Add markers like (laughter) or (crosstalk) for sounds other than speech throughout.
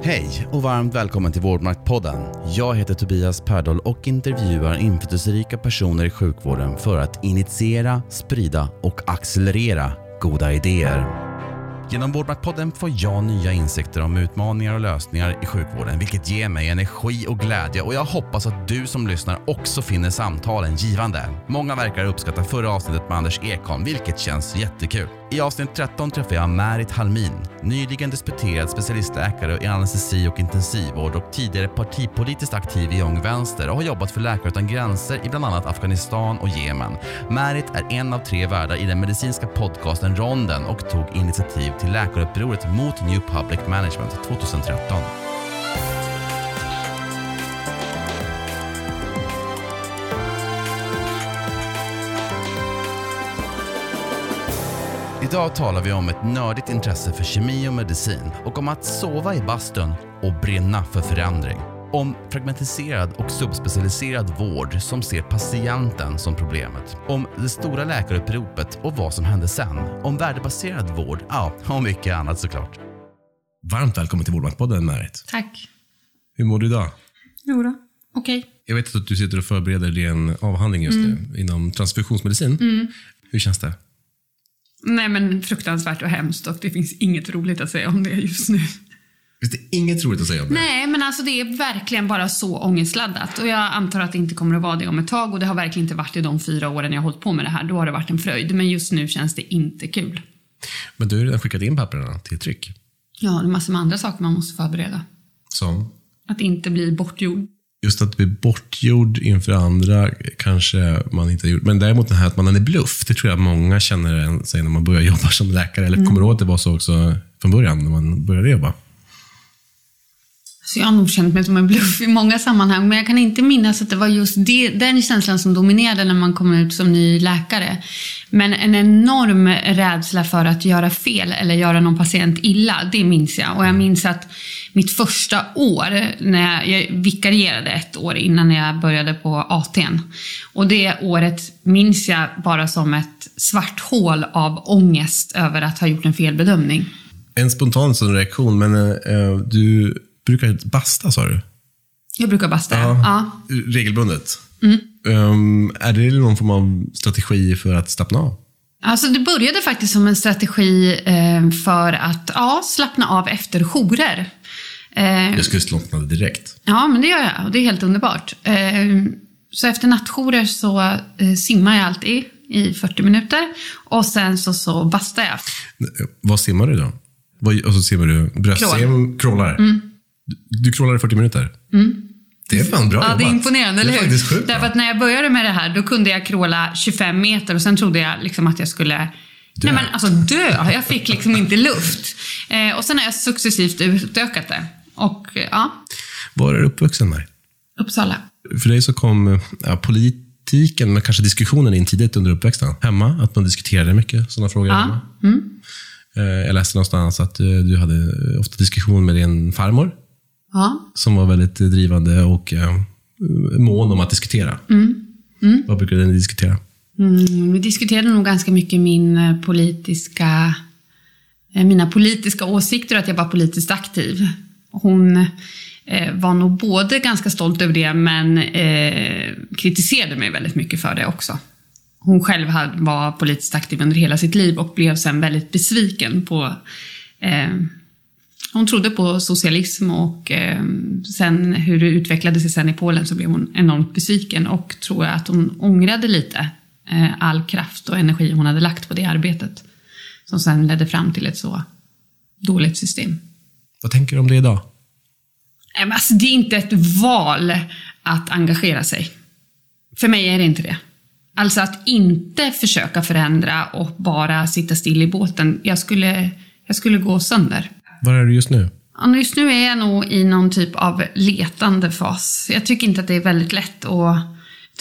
Hej och varmt välkommen till Vårdmaktpodden. Jag heter Tobias Perdol och intervjuar inflytelserika personer i sjukvården för att initiera, sprida och accelerera goda idéer. Genom Vårdmaktpodden får jag nya insikter om utmaningar och lösningar i sjukvården, vilket ger mig energi och glädje och jag hoppas att du som lyssnar också finner samtalen givande. Många verkar uppskatta förra avsnittet med Anders Ekholm, vilket känns jättekul. I avsnitt 13 träffar jag Märit Halmin, nyligen disputerad specialistläkare i anestesi och intensivvård och tidigare partipolitiskt aktiv i Ung Vänster och har jobbat för Läkare Utan Gränser i bland annat Afghanistan och Jemen. Märit är en av tre värdar i den medicinska podcasten Ronden och tog initiativ till läkarupproret mot New Public Management 2013. Idag talar vi om ett nördigt intresse för kemi och medicin och om att sova i bastun och brinna för förändring. Om fragmentiserad och subspecialiserad vård som ser patienten som problemet. Om det stora läkaruppropet och vad som hände sen. Om värdebaserad vård, ja, och mycket annat såklart. Varmt välkommen till Vårdmaktpodden, Märit. Tack. Hur mår du idag? Jo då. okej. Jag vet att du sitter och förbereder din avhandling just nu inom transfusionsmedicin. Hur känns det? Nej men fruktansvärt och hemskt och det finns inget roligt att säga om det just nu. Finns det inget roligt att säga om det? Nej men alltså det är verkligen bara så ångestladdat och jag antar att det inte kommer att vara det om ett tag och det har verkligen inte varit i de fyra åren jag har hållit på med det här. Då har det varit en fröjd men just nu känns det inte kul. Men du har redan skickat in papperna till tryck. Ja, det är massor med andra saker man måste förbereda. Som? Att inte bli bortgjord. Just att bli bortgjord inför andra kanske man inte har gjort. Men däremot det här att man är bluff, det tror jag många känner sig när man börjar jobba som läkare. Eller kommer du ihåg att det var så också från början när man började jobba? Så jag har nog känt mig som en bluff i många sammanhang, men jag kan inte minnas att det var just det, den känslan som dominerade när man kom ut som ny läkare. Men en enorm rädsla för att göra fel eller göra någon patient illa, det minns jag. Och jag minns att mitt första år, när jag, jag vikarierade ett år innan jag började på AT'n. Och det året minns jag bara som ett svart hål av ångest över att ha gjort en felbedömning. En spontan sån reaktion, men eh, du brukar basta sa du? Jag brukar basta, ja. Regelbundet? Um, är det någon form av strategi för att slappna av? Alltså det började faktiskt som en strategi eh, för att ja, slappna av efter jourer. Eh, Jag skulle slockna direkt. ja, men det gör jag och det är helt underbart. Eh, så efter nattjourer så eh, simmar jag alltid i 40 minuter och sen så, så bastar jag. Vad simmar du då? Vad, och så simmar du bröstsim, crawlar? Du, du crawlar i 40 minuter? Det är fan bra Ja, det är jobbat. imponerande, eller Det är hur? sjukt Därför att när jag började med det här, då kunde jag crawla 25 meter och sen trodde jag liksom att jag skulle Nej men alltså dö! Jag fick liksom inte luft. Eh, och sen har jag successivt utökat det. Och eh, ja, Var är du uppvuxen med? Uppsala. För dig så kom ja, politiken, men kanske diskussionen in tidigt under uppväxten. Hemma, att man diskuterade mycket sådana frågor hemma. Ja. Mm. Eh, Jag läste någonstans att eh, du hade ofta diskussion med din farmor, Ja. som var väldigt drivande och eh, mån om att diskutera. Vad brukade ni diskutera? Mm, vi diskuterade nog ganska mycket min eh, politiska, eh, mina politiska åsikter och att jag var politiskt aktiv. Hon eh, var nog både ganska stolt över det men eh, kritiserade mig väldigt mycket för det också. Hon själv hade- var politiskt aktiv under hela sitt liv och blev sen väldigt besviken på eh, hon trodde på socialism och eh, sen hur det utvecklade sig sen i Polen så blev hon enormt besviken och tror jag att hon ångrade lite eh, all kraft och energi hon hade lagt på det arbetet. Som sen ledde fram till ett så dåligt system. Vad tänker du om det idag? Men Alltså, det är inte ett val att engagera sig. För mig är det inte det. Alltså att inte försöka förändra och bara sitta still i båten. Jag skulle, jag skulle gå sönder. Var är du just nu? Just nu är jag nog i någon typ av letande fas. Jag tycker inte att det är väldigt lätt att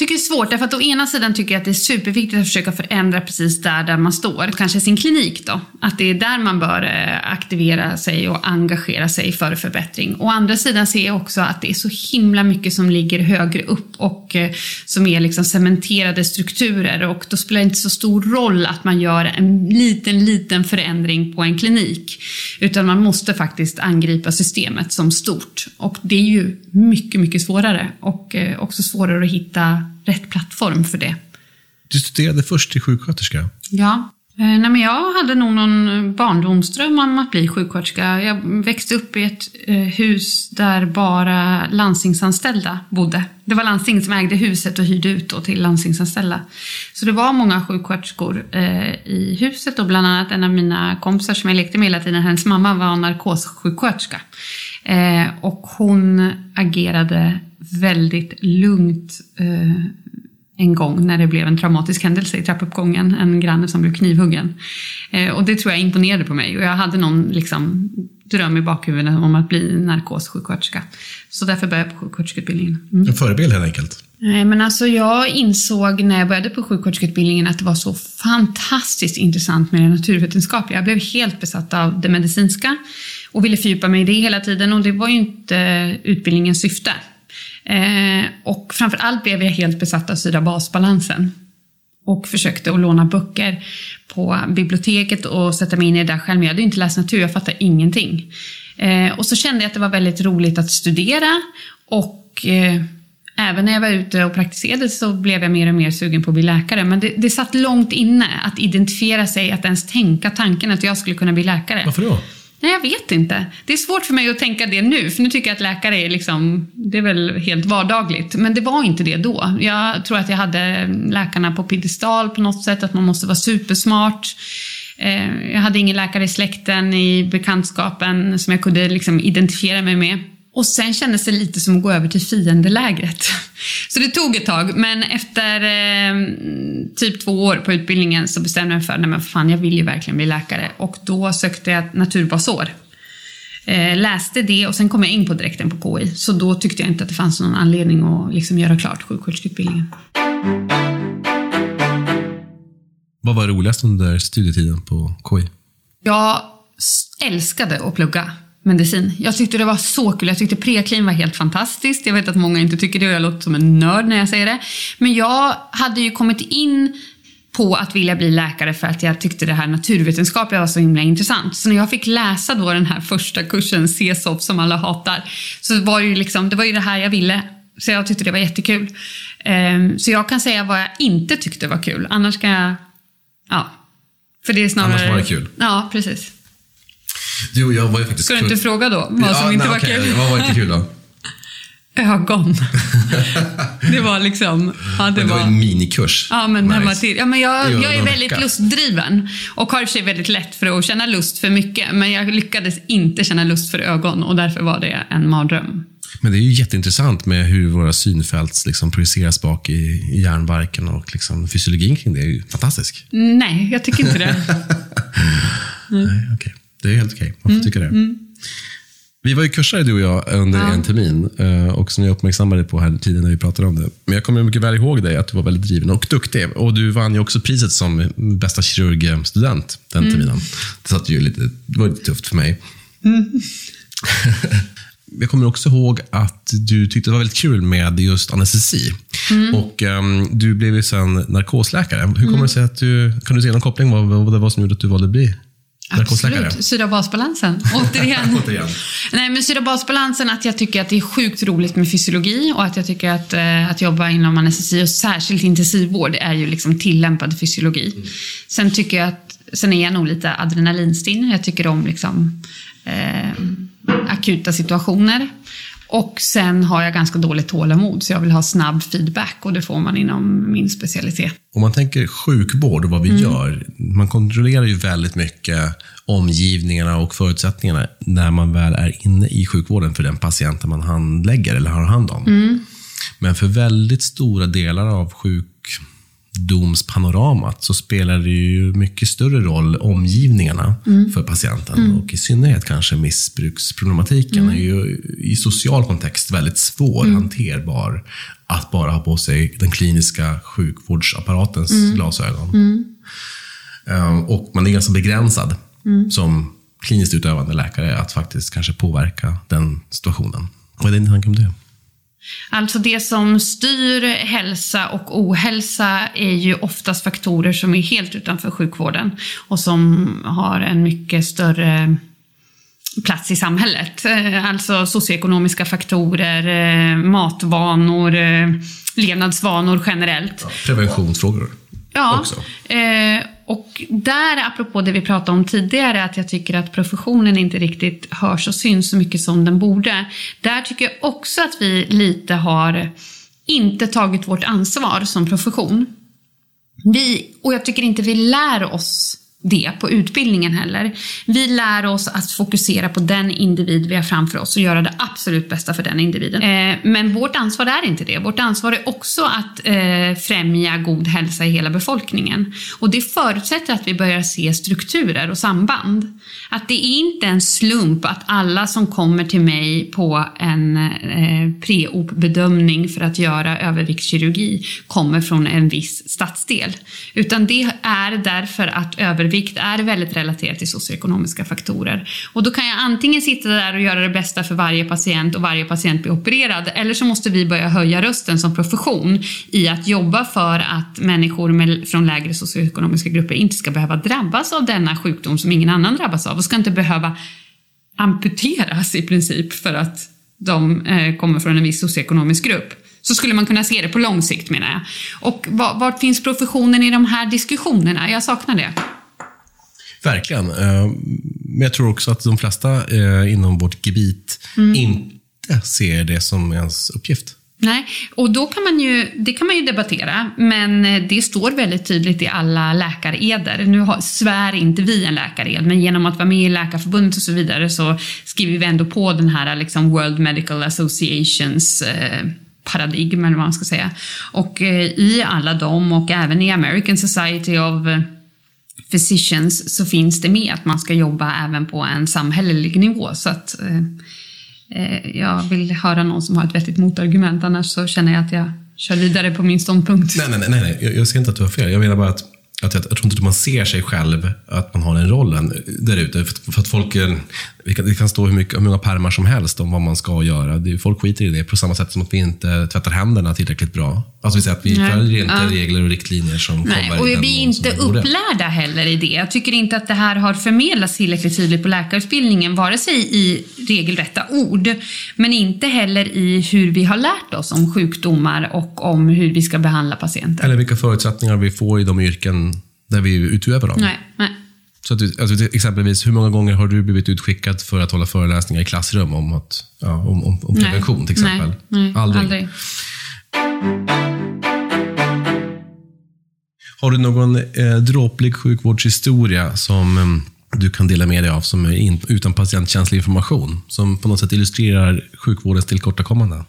tycker det är svårt, därför att å ena sidan tycker jag att det är superviktigt att försöka förändra precis där, där man står. Kanske sin klinik då. Att det är där man bör eh, aktivera sig och engagera sig för förbättring. Å andra sidan ser jag också att det är så himla mycket som ligger högre upp och eh, som är liksom cementerade strukturer och då spelar det inte så stor roll att man gör en liten, liten förändring på en klinik. Utan man måste faktiskt angripa systemet som stort. Och det är ju mycket, mycket svårare och eh, också svårare att hitta rätt plattform för det. Du studerade först till sjuksköterska. Ja. Eh, nej, men jag hade nog någon barndomsdröm om att bli sjuksköterska. Jag växte upp i ett eh, hus där bara landstingsanställda bodde. Det var landstinget som ägde huset och hyrde ut då till landstingsanställda. Så det var många sjuksköterskor eh, i huset och bland annat en av mina kompisar som jag lekte med hela tiden, hennes mamma var narkossjuksköterska. Och hon agerade väldigt lugnt eh, en gång när det blev en traumatisk händelse i trappuppgången. En granne som blev knivhuggen. Eh, och det tror jag imponerade på mig. Och jag hade någon liksom, dröm i bakhuvudet om att bli narkossjuksköterska. Så därför började jag på sjuksköterskeutbildningen. Mm. En förebild helt enkelt. Nej, men alltså jag insåg när jag började på sjuksköterskeutbildningen att det var så fantastiskt intressant med det naturvetenskapliga. Jag blev helt besatt av det medicinska och ville fördjupa mig i det hela tiden och det var ju inte utbildningens syfte. Eh, och framförallt blev jag helt besatt av syra basbalansen. Och försökte att låna böcker på biblioteket och sätta mig in i det där själv. Men jag hade ju inte läst natur, jag fattade ingenting. Eh, och så kände jag att det var väldigt roligt att studera. Och eh, även när jag var ute och praktiserade så blev jag mer och mer sugen på att bli läkare. Men det, det satt långt inne att identifiera sig, att ens tänka tanken att jag skulle kunna bli läkare. Varför då? Nej, jag vet inte. Det är svårt för mig att tänka det nu, för nu tycker jag att läkare är liksom, det är väl helt vardagligt. Men det var inte det då. Jag tror att jag hade läkarna på piedestal på något sätt, att man måste vara supersmart. Eh, jag hade ingen läkare i släkten, i bekantskapen, som jag kunde liksom identifiera mig med. Och sen kändes det lite som att gå över till fiendelägret. Så det tog ett tag, men efter eh, typ två år på utbildningen så bestämde jag mig för, nej men fan jag vill ju verkligen bli läkare. Och då sökte jag naturbasår. Eh, läste det och sen kom jag in på direkten på KI. Så då tyckte jag inte att det fanns någon anledning att liksom göra klart sjuksköterskeutbildningen. Vad var roligast under studietiden på KI? Jag älskade att plugga medicin. Jag tyckte det var så kul. Jag tyckte preklin var helt fantastiskt. Jag vet att många inte tycker det och jag låter som en nörd när jag säger det. Men jag hade ju kommit in på att vilja bli läkare för att jag tyckte det här naturvetenskapliga var så himla intressant. Så när jag fick läsa då den här första kursen, CSOP som alla hatar, så var det ju liksom, det var ju det här jag ville. Så jag tyckte det var jättekul. Ehm, så jag kan säga vad jag inte tyckte var kul. Annars kan jag, ja. För det är snarare... Annars var det kul. Ja, precis. Du och jag var ju faktiskt... Ska du inte fråga då, vad som ja, inte nej, var okej. kul? Vad var inte kul då? Ögon. det var liksom... Ja, det Men det var var... en minikurs. Ja, men, Nice. till. Ja, men jag, jag är väldigt vecka. lustdriven och har i sig väldigt lätt för att känna lust för mycket. Men jag lyckades inte känna lust för ögon och därför var det en mardröm. Men det är ju jätteintressant med hur våra synfält liksom projiceras bak i, hjärnbarken och liksom fysiologin kring det är ju fantastisk. Nej, jag tycker inte det. (laughs) Nej, okej. Det är helt okej. Man får tycka det. Vi var ju kursare du och jag under Ja. en termin eh, och som jag uppmärksammade på här tiden när vi pratade om det. Men jag kommer mycket väl ihåg dig, att du var väldigt driven och duktig. Och du vann ju också priset som bästa kirurgstudent den terminen. Det, satt ju lite, det var lite tufft för mig. (laughs) Jag kommer också ihåg att du tyckte det var väldigt kul med just anestesi. Och ehm, Du blev ju sen narkosläkare. Hur kommer det sig att du... Kan du se någon koppling vad, vad det var som gjorde att du valde att bli? Absolut. Syra-basbalansen. (laughs) Återigen. Återigen. Nej, men syra-basbalansen, att jag tycker att det är sjukt roligt med fysiologi och att jag tycker att, eh, att jobba inom anestesi och särskilt intensivvård är ju liksom tillämpad fysiologi. Sen tycker jag att, sen är jag nog lite adrenalinstinn. Jag tycker om liksom eh, akuta situationer. Och sen har jag ganska dåligt tålamod, så jag vill ha snabb feedback och det får man inom min specialitet. Om man tänker sjukvård och vad vi gör. Man kontrollerar ju väldigt mycket omgivningarna och förutsättningarna när man väl är inne i sjukvården för den patienten man handlägger eller har hand om. Men för väldigt stora delar av sjuk, sjukdomspanoramat så spelar det ju mycket större roll omgivningarna för patienten. Och i synnerhet kanske missbruksproblematiken är ju i social kontext väldigt svår hanterbar att bara ha på sig den kliniska sjukvårdsapparatens glasögon. Eh, Och man är ganska begränsad som kliniskt utövande läkare att faktiskt kanske påverka den situationen. Vad är din tanke om det? Alltså det som styr hälsa och ohälsa är ju oftast faktorer som är helt utanför sjukvården och som har en mycket större plats i samhället. Eh, Alltså socioekonomiska faktorer, eh, matvanor, eh, levnadsvanor generellt. Preventionsfrågor Ja, också. eh, och där, apropå det vi pratade om tidigare, att jag tycker att professionen inte riktigt hörs och syns så mycket som den borde. Där tycker jag också att vi lite har inte tagit vårt ansvar som profession. Vi, och jag tycker inte vi lär oss det på utbildningen heller. Vi lär oss att fokusera på den individ vi har framför oss och göra det absolut bästa för den individen. Eh, men vårt ansvar är inte det. Vårt ansvar är också att eh, främja god hälsa i hela befolkningen. Och det förutsätter att vi börjar se strukturer och samband. Att det är inte en slump att alla som kommer till mig på en eh, pre-op-bedömning för att göra överviktskirurgi kommer från en viss stadsdel. Utan det är därför att övervikt är väldigt relaterat till socioekonomiska faktorer. Och då kan jag antingen sitta där och göra det bästa för varje patient och varje patient blir opererad, eller så måste vi börja höja rösten som profession i att jobba för att människor med, från lägre socioekonomiska grupper inte ska behöva drabbas av denna sjukdom som ingen annan drabbas av och ska inte behöva amputeras i princip för att de eh, kommer från en viss socioekonomisk grupp. Så skulle man kunna se det på lång sikt menar jag. Och var, vart finns professionen i de här diskussionerna? Jag saknar det. Verkligen. Eh, Men jag tror också att de flesta eh, inom vårt gebit inte ser det som ens uppgift. Nej, och då kan man ju, det kan man ju debattera, men eh, det står väldigt tydligt i alla läkareder. Nu har, svär inte vi en läkared, men genom att vara med i Läkarförbundet och så vidare så skriver vi ändå på den här liksom World Medical Associations eh, paradigm, eller vad man ska säga. Och eh, i alla dem och även i American Society of Physicians så finns det med att man ska jobba även på en samhällelig nivå. Så att eh, eh, jag vill höra någon som har ett vettigt motargument, annars så känner jag att jag kör vidare på min ståndpunkt. Nej, nej, nej, nej. Jag, jag ser inte att du har fel. Jag menar bara att, att jag, jag tror inte att man ser sig själv, att man har den rollen där ute. För, för att folk, eh, det kan, det kan stå hur, mycket, hur många pärmar som helst om vad man ska göra. Det, folk skiter i det på samma sätt som att vi inte tvättar händerna tillräckligt bra. Alltså vi säger att vi Nej. följer inte Ja. regler och riktlinjer som Nej, kommer och vi är inte upplärda heller i det. Jag tycker inte att det här har förmedlats tillräckligt tydligt på läkarutbildningen, vare sig i regelrätta ord, men inte heller i hur vi har lärt oss om sjukdomar och om hur vi ska behandla patienter. Eller vilka förutsättningar vi får i de yrken där vi utövar dem. Nej, nej. Så att, alltså, exempelvis, hur många gånger har du blivit utskickad för att hålla föreläsningar i klassrum om, att, ja, om, om, om prevention nej. till exempel? Nej, nej, aldrig. aldrig. Har du någon eh, dråplig sjukvårdshistoria som eh, du kan dela med dig av som är in, utan patientkänslig information? Som på något sätt illustrerar sjukvårdens tillkortakommanden?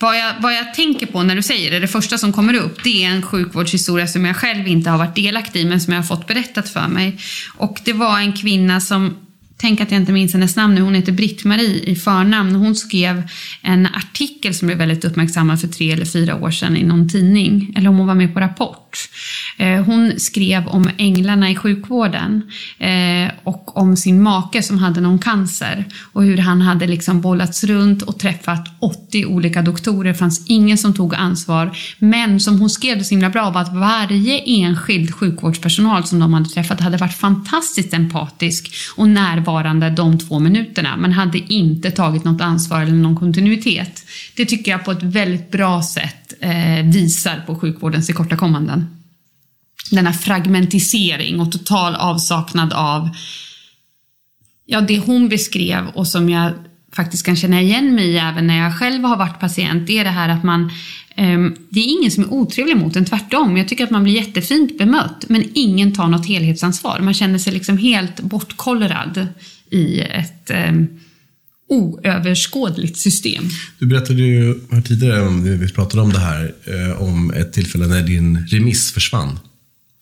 Vad jag, vad jag tänker på när du säger det, det första som kommer upp, det är en sjukvårdshistoria som jag själv inte har varit delaktig i, men som jag har fått berättat för mig. Och det var en kvinna som, tänk att jag inte minns hennes namn nu, hon heter Britt-Marie i förnamn. Hon skrev en artikel som blev väldigt uppmärksammad för tre eller fyra år sedan i någon tidning, eller om hon var med på Rapport bort. Eh, hon skrev om änglarna i sjukvården eh, och om sin make som hade någon cancer och hur han hade liksom bollats runt och träffat 80 olika doktorer. Det fanns ingen som tog ansvar. Men som hon skrev det så himla bra var att varje enskild sjukvårdspersonal som de hade träffat hade varit fantastiskt empatisk och närvarande de två minuterna men hade inte tagit något ansvar eller någon kontinuitet. Det tycker jag på ett väldigt bra sätt eh, visar på sjukvårdens tillkortakommanden denna fragmentisering och total avsaknad av ja, det hon beskrev och som jag faktiskt kan känna igen mig i även när jag själv har varit patient, det är det här att man ehm, det är ingen som är otrevlig mot en, tvärtom. Jag tycker att man blir jättefint bemött, men ingen tar något helhetsansvar. Man känner sig liksom helt bortkollrad i ett ehm, oöverskådligt system. Du berättade ju här tidigare, om, vi pratade om det här, eh, om ett tillfälle när din remiss försvann.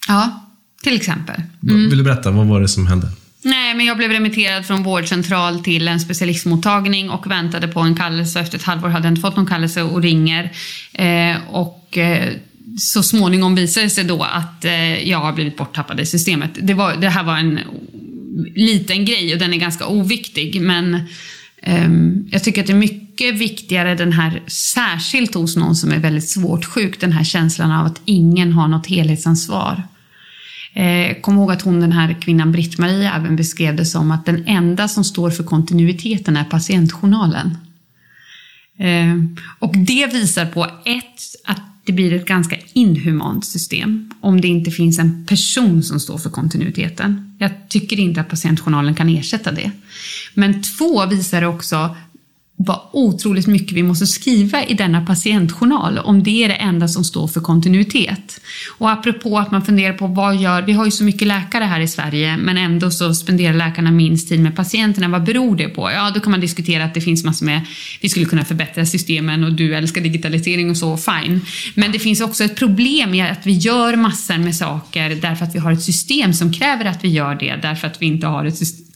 Ja, till exempel. Mm. Vill du berätta, vad var det som hände? Nej, men jag blev remitterad från vårdcentral till en specialistmottagning och väntade på en kallelse. Efter ett halvår hade jag inte fått någon kallelse och ringer. Eh, och eh, så småningom visade det sig då att eh, jag har blivit borttappad i systemet. Det, var, det här var en liten grej och den är ganska oviktig, men Ehm, jag tycker att det är mycket viktigare den här, särskilt hos någon som är väldigt svårt sjuk, den här känslan av att ingen har något helhetsansvar. Ehm, kom ihåg att hon, den här kvinnan Britt-Marie, även beskrev det som att den enda som står för kontinuiteten är patientjournalen. Ehm, och det visar på ett, det blir ett ganska inhumant system om det inte finns en person som står för kontinuiteten. Jag tycker inte att patientjournalen kan ersätta det. Men två visar också vad otroligt mycket vi måste skriva i denna patientjournal om det är det enda som står för kontinuitet. Och apropå att man funderar på vad gör, vi har ju så mycket läkare här i Sverige men ändå så spenderar läkarna minst tid med patienterna, vad beror det på? Ja, då kan man diskutera att det finns massor med, vi skulle kunna förbättra systemen och du älskar digitalisering och så, fine. Men det finns också ett problem i att vi gör massor med saker därför att vi har ett system som kräver att vi gör det därför att vi inte har ett system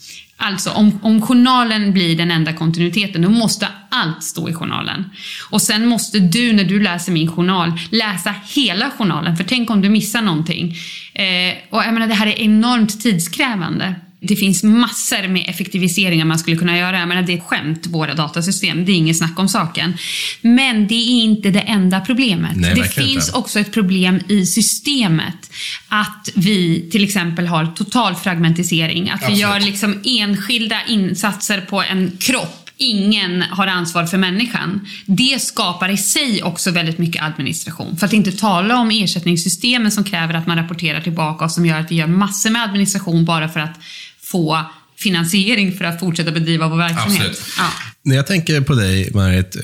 Alltså om, om journalen blir den enda kontinuiteten, då måste allt stå i journalen. Och sen måste du, när du läser min journal, läsa hela journalen. För tänk om du missar någonting. Eh, och jag menar, det här är enormt tidskrävande. Det finns massor med effektiviseringar man skulle kunna göra. Jag menar, det är ett skämt, våra datasystem. Det är inget snack om saken. Men det är inte det enda problemet. Nej, det finns inte. också ett problem i systemet. Att vi till exempel har total fragmentisering. Att vi Absolut. gör liksom enskilda insatser på en kropp ingen har ansvar för människan. Det skapar i sig också väldigt mycket administration. För att inte tala om ersättningssystemen som kräver att man rapporterar tillbaka och som gör att vi gör massor med administration bara för att få finansiering för att fortsätta bedriva vår verksamhet. Ja. När jag tänker på dig, Marit,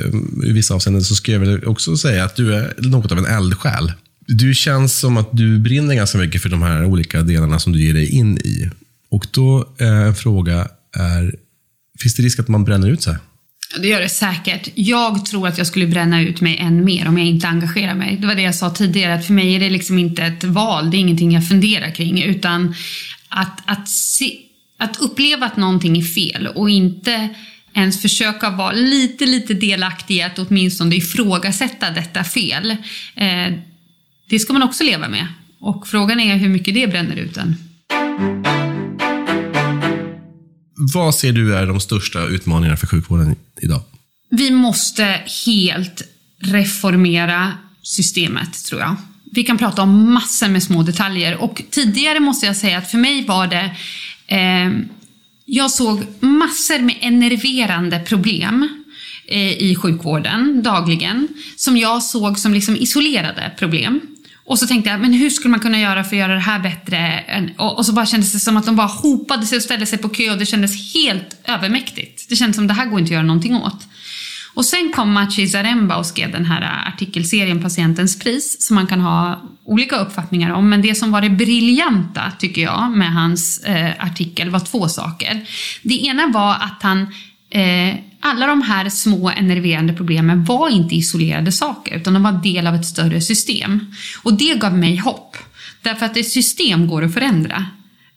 i vissa avseenden så skulle jag väl också säga att du är något av en eldsjäl. Du känns som att du brinner ganska mycket för de här olika delarna som du ger dig in i. Och då är en fråga är, finns det risk att man bränner ut sig? Det gör det säkert. Jag tror att jag skulle bränna ut mig än mer om jag inte engagerar mig. Det var det jag sa tidigare, att för mig är det liksom inte ett val, det är ingenting jag funderar kring, utan att, att, se, att uppleva att någonting är fel och inte ens försöka vara lite, lite delaktig i att åtminstone ifrågasätta detta fel. Eh, det ska man också leva med. Och frågan är hur mycket det bränner ut en. Vad ser du är de största utmaningarna för sjukvården idag? Vi måste helt reformera systemet, tror jag. Vi kan prata om massor med små detaljer och tidigare måste jag säga att för mig var det Ehm, jag såg massor med enerverande problem eh, i sjukvården dagligen som jag såg som liksom isolerade problem. Och så tänkte jag, men hur skulle man kunna göra för att göra det här bättre? Och, och så bara kändes det som att de bara hopade sig och ställde sig på kö och det kändes helt övermäktigt. Det kändes som att det här går inte att göra någonting åt. Och sen kom Maciej Zaremba och skrev den här artikelserien Patientens pris som man kan ha olika uppfattningar om. Men det som var det briljanta, tycker jag, med hans eh, artikel var två saker. Det ena var att han eh, alla de här små enerverande problemen var inte isolerade saker, utan de var del av ett större system. Och det gav mig hopp. Därför att ett system går att förändra.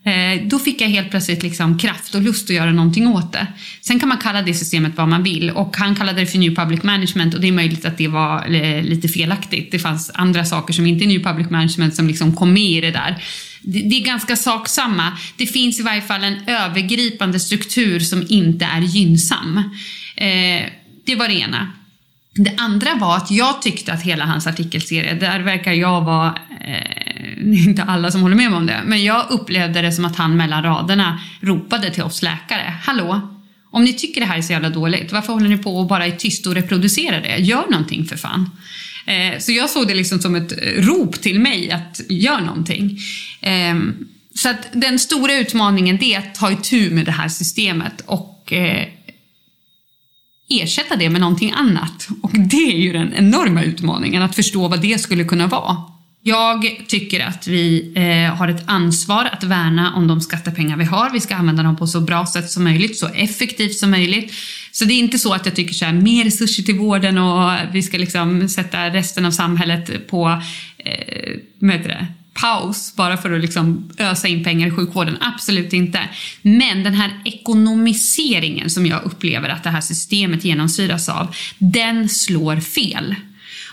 Eh, då fick jag helt plötsligt liksom kraft och lust att göra någonting åt det. Sen kan man kalla det systemet vad man vill och han kallade det för New Public Management och det är möjligt att det var eh, lite felaktigt. Det fanns andra saker som inte är New Public Management som liksom kom med i det där. Det, är ganska saksamma. Det finns i varje fall en övergripande struktur som inte är gynnsam. Eh, det var det ena. Det andra var att jag tyckte att hela hans artikelserie, där verkar jag vara, Eh, inte alla som håller med mig om det, men jag upplevde det som att han mellan raderna ropade till oss läkare. Hallå? Om ni tycker det här är så jävla dåligt, varför håller ni på och bara är tyst och reproducerar det? Gör någonting för fan. Eh, så jag såg det liksom som ett eh, rop till mig att gör någonting. Eh, så att den stora utmaningen det är att ta itu med det här systemet och eh, ersätta det med någonting annat. Och det är ju den enorma utmaningen, att förstå vad det skulle kunna vara. Jag tycker att vi eh, har ett ansvar att värna om de skattepengar vi har. Vi ska använda dem på så bra sätt som möjligt, så effektivt som möjligt. Så det är inte så att jag tycker så här, mer resurser till vården och vi ska liksom sätta resten av samhället på, eh, vad heter det? paus bara för att liksom ösa in pengar i sjukvården. Absolut inte. Men den här ekonomiseringen som jag upplever att det här systemet genomsyras av, den slår fel.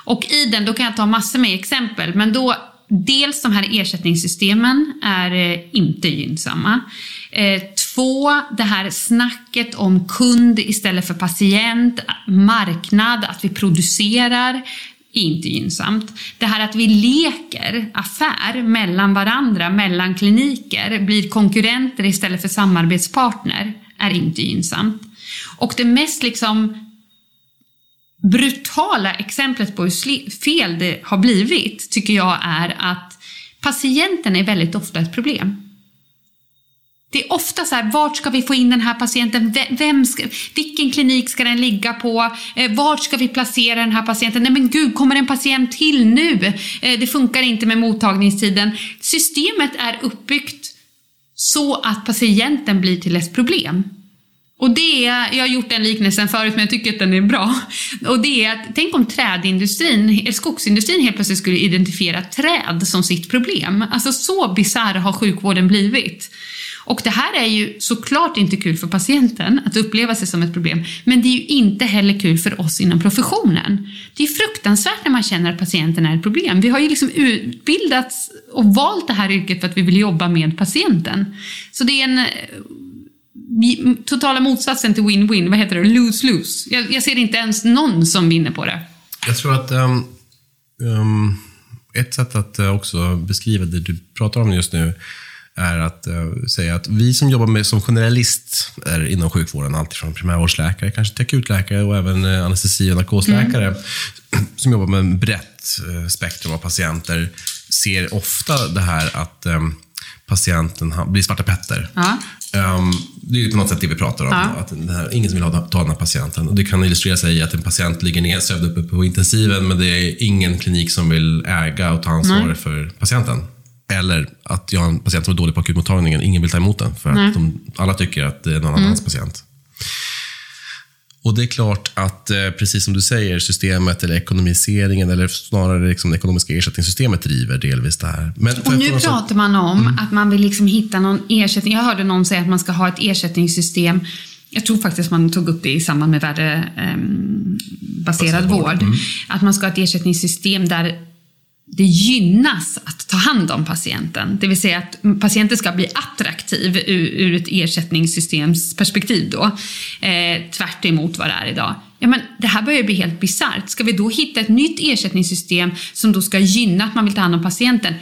Och i den, då kan jag ta massor med exempel, men då Dels de här ersättningssystemen är eh, inte gynnsamma. Eh, två, det här snacket om kund istället för patient, marknad, att vi producerar är inte gynnsamt. Det här att vi leker affär mellan varandra, mellan kliniker, blir konkurrenter istället för samarbetspartner, är inte gynnsamt. Och det mest liksom brutala exemplet på hur fel det har blivit, tycker jag är att patienten är väldigt ofta ett problem. Det är ofta så här, vart ska vi få in den här patienten? Vem ska, vilken klinik ska den ligga på? Eh, vart ska vi placera den här patienten? Nej men gud, kommer en patient till nu? Eh, det funkar inte med mottagningstiden. Systemet är uppbyggt så att patienten blir till ett problem. Och det är, jag har gjort den liknelsen förut men jag tycker att den är bra. Och det är att, tänk om trädindustrin, eh, skogsindustrin helt plötsligt skulle identifiera träd som sitt problem. Alltså så bisarr har sjukvården blivit. Och det här är ju såklart inte kul för patienten att uppleva sig som ett problem, men det är ju inte heller kul för oss inom professionen. Det är fruktansvärt när man känner att patienten är ett problem. Vi har ju liksom utbildats och valt det här yrket för att vi vill jobba med patienten. Så det är en totala motsatsen till win-win, vad heter det, lose-lose. Jag, jag, ser inte ens någon som vinner på det. Jag tror att um, um, ett sätt att uh, också beskriva det du pratar om just nu är att uh, säga att vi som jobbar med, som generalister inom sjukvården, alltifrån primärvårdsläkare, kanske till akutläkare och även uh, anestesi och narkosläkare, mm. (clears throat) som jobbar med en brett spektrum av patienter, ser ofta det här att um, patienten blir Svarta Petter. Ja. Um, det är ju på något sätt det vi pratar om. Ja. Att här, ingen som vill ha, ta den här patienten. Och det kan illustrera sig i att en patient ligger nedsövd uppe på intensiven, men det är ingen klinik som vill äga och ta ansvar Nej. för patienten. Eller att jag har en patient som är dålig på akutmottagningen, ingen vill ta emot den. För att de, alla tycker att det är någon mm. annans patient. Och det är klart att, eh, precis som du säger, systemet eller ekonomiseringen, eller snarare liksom det ekonomiska ersättningssystemet driver delvis det här. Men och nu pratar man om mm. att man vill liksom hitta någon ersättning. Jag hörde någon säga att man ska ha ett ersättningssystem jag tror faktiskt man tog upp det i samband med värdebaserad eh, vård. Mm. Att man ska ha ett ersättningssystem där det gynnas att ta hand om patienten. Det vill säga att patienten ska bli attraktiv ur, ur ett ersättningssystems perspektiv då. Eh, tvärt emot vad det är idag. Ja, men det här börjar bli helt bisarrt. Ska vi då hitta ett nytt ersättningssystem som då ska gynna att man vill ta hand om patienten?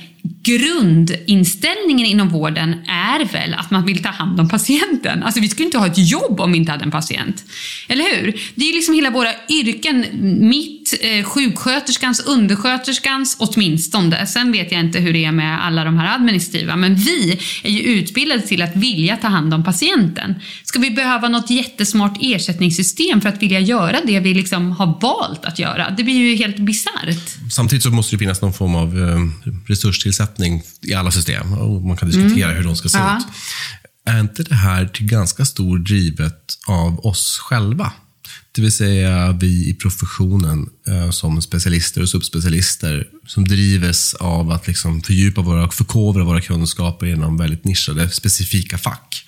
grundinställningen inom vården är väl att man vill ta hand om patienten. Alltså vi skulle inte ha ett jobb om vi inte hade en patient. Eller hur? Det är liksom hela våra yrken, mitt, eh, sjuksköterskans, undersköterskans åtminstone. Sen vet jag inte hur det är med alla de här administrativa, men vi är ju utbildade till att vilja ta hand om patienten. Ska vi behöva något jättesmart ersättningssystem för att vilja göra det vi liksom har valt att göra? Det blir ju helt bisarrt. Samtidigt så måste det finnas någon form av eh, resurstillsättning i alla system. Och man kan diskutera mm. hur de ska se ja. ut. Är inte det här till ganska stor drivet av oss själva? Det vill säga vi i professionen eh, som specialister och subspecialister som drivs av att liksom fördjupa våra, förkovra våra kunskaper inom väldigt nischade, specifika fack.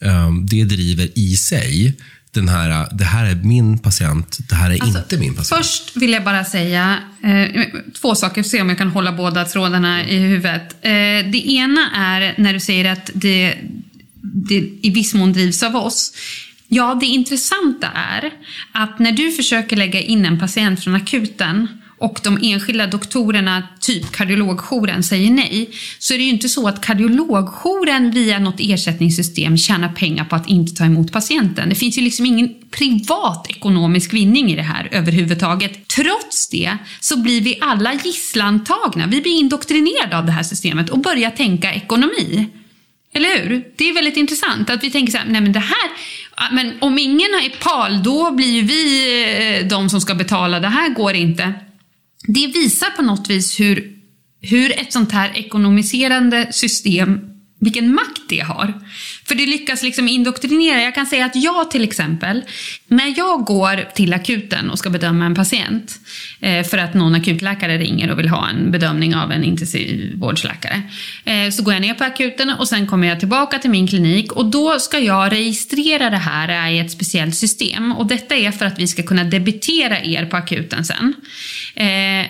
Eh, det driver i sig den här, det här är min patient, det här är alltså, inte min patient? Först vill jag bara säga eh, två saker, se om jag kan hålla båda trådarna i huvudet. Eh, det ena är när du säger att det, det i viss mån drivs av oss. Ja, det intressanta är att när du försöker lägga in en patient från akuten och de enskilda doktorerna, typ kardiologjouren, säger nej, så är det ju inte så att kardiologjouren via något ersättningssystem tjänar pengar på att inte ta emot patienten. Det finns ju liksom ingen privat ekonomisk vinning i det här överhuvudtaget. Trots det så blir vi alla gisslantagna. Vi blir indoktrinerade av det här systemet och börjar tänka ekonomi. Eller hur? Det är väldigt intressant att vi tänker så här, nej men det här, Ah, men om ingen är PAL, då blir ju vi eh, de som ska betala, det här går inte det visar på något vis hur, hur ett sånt här ekonomiserande system vilken makt det har. För det lyckas liksom indoktrinera. Jag kan säga att jag till exempel, när jag går till akuten och ska bedöma en patient, eh, för att någon akutläkare ringer och vill ha en bedömning av en intensivvårdsläkare, eh, så går jag ner på akuten och sen kommer jag tillbaka till min klinik och då ska jag registrera det här i ett speciellt system. Och detta är för att vi ska kunna debitera er på akuten sen. Eh,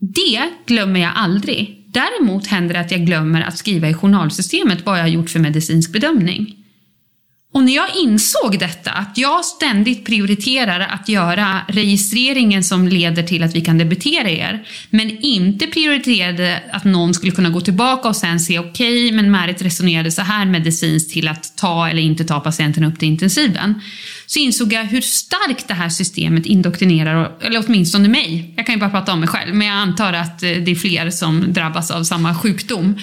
det glömmer jag aldrig. Däremot händer det att jag glömmer att skriva i journalsystemet vad jag har gjort för medicinsk bedömning. Och när jag insåg detta, att jag ständigt prioriterar att göra registreringen som leder till att vi kan debitera er, men inte prioriterade att någon skulle kunna gå tillbaka och sen se okej, okay, men Märit resonerade så här medicinskt till att ta eller inte ta patienten upp till intensiven. Så insåg jag hur starkt det här systemet indoktrinerar, eller åtminstone mig. Jag kan ju bara prata om mig själv, men jag antar att eh, det är fler som drabbas av samma sjukdom.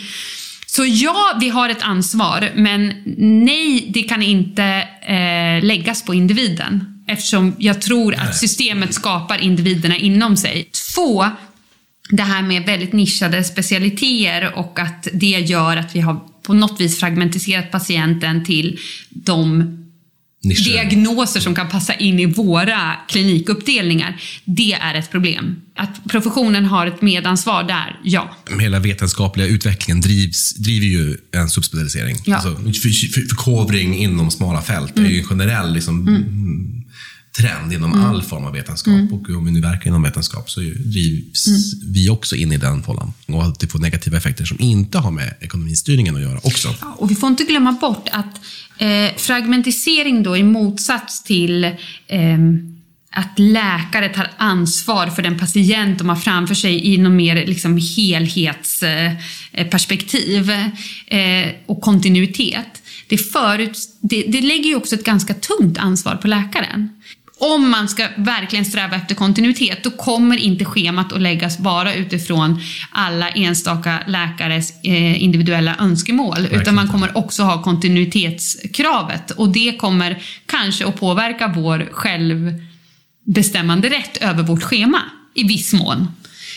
Så ja, vi har ett ansvar, men nej, det kan inte eh, läggas på individen. Eftersom jag tror att systemet skapar individerna inom sig. Två, det här med väldigt nischade specialiteter och att det gör att vi har på något vis fragmentiserat patienten till de Nischer. diagnoser som kan passa in i våra klinikuppdelningar. Det är ett problem. Att professionen har ett medansvar där, ja. Hela vetenskapliga utvecklingen drivs, driver ju en subspecialisering. Ja. Alltså, för, för, förkovring inom smala fält mm. är ju en generell liksom, mm. Trend inom mm. all form av vetenskap. Mm. Och om vi nu verkar inom vetenskap så drivs mm. vi också in i den fållan. Och att det får negativa effekter som inte har med ekonomistyrningen att göra också. Ja, och vi får inte glömma bort att Eh, fragmentisering då i motsats till eh, att läkare tar ansvar för den patient de har framför sig i något mer liksom, helhetsperspektiv eh, och kontinuitet. Det, förut, det, det lägger ju också ett ganska tungt ansvar på läkaren om man ska verkligen sträva efter kontinuitet, då kommer inte schemat att läggas bara utifrån alla enstaka läkares eh, individuella önskemål, verkligen. utan man kommer också ha kontinuitetskravet och det kommer kanske att påverka vår självbestämmande rätt över vårt schema i viss mån.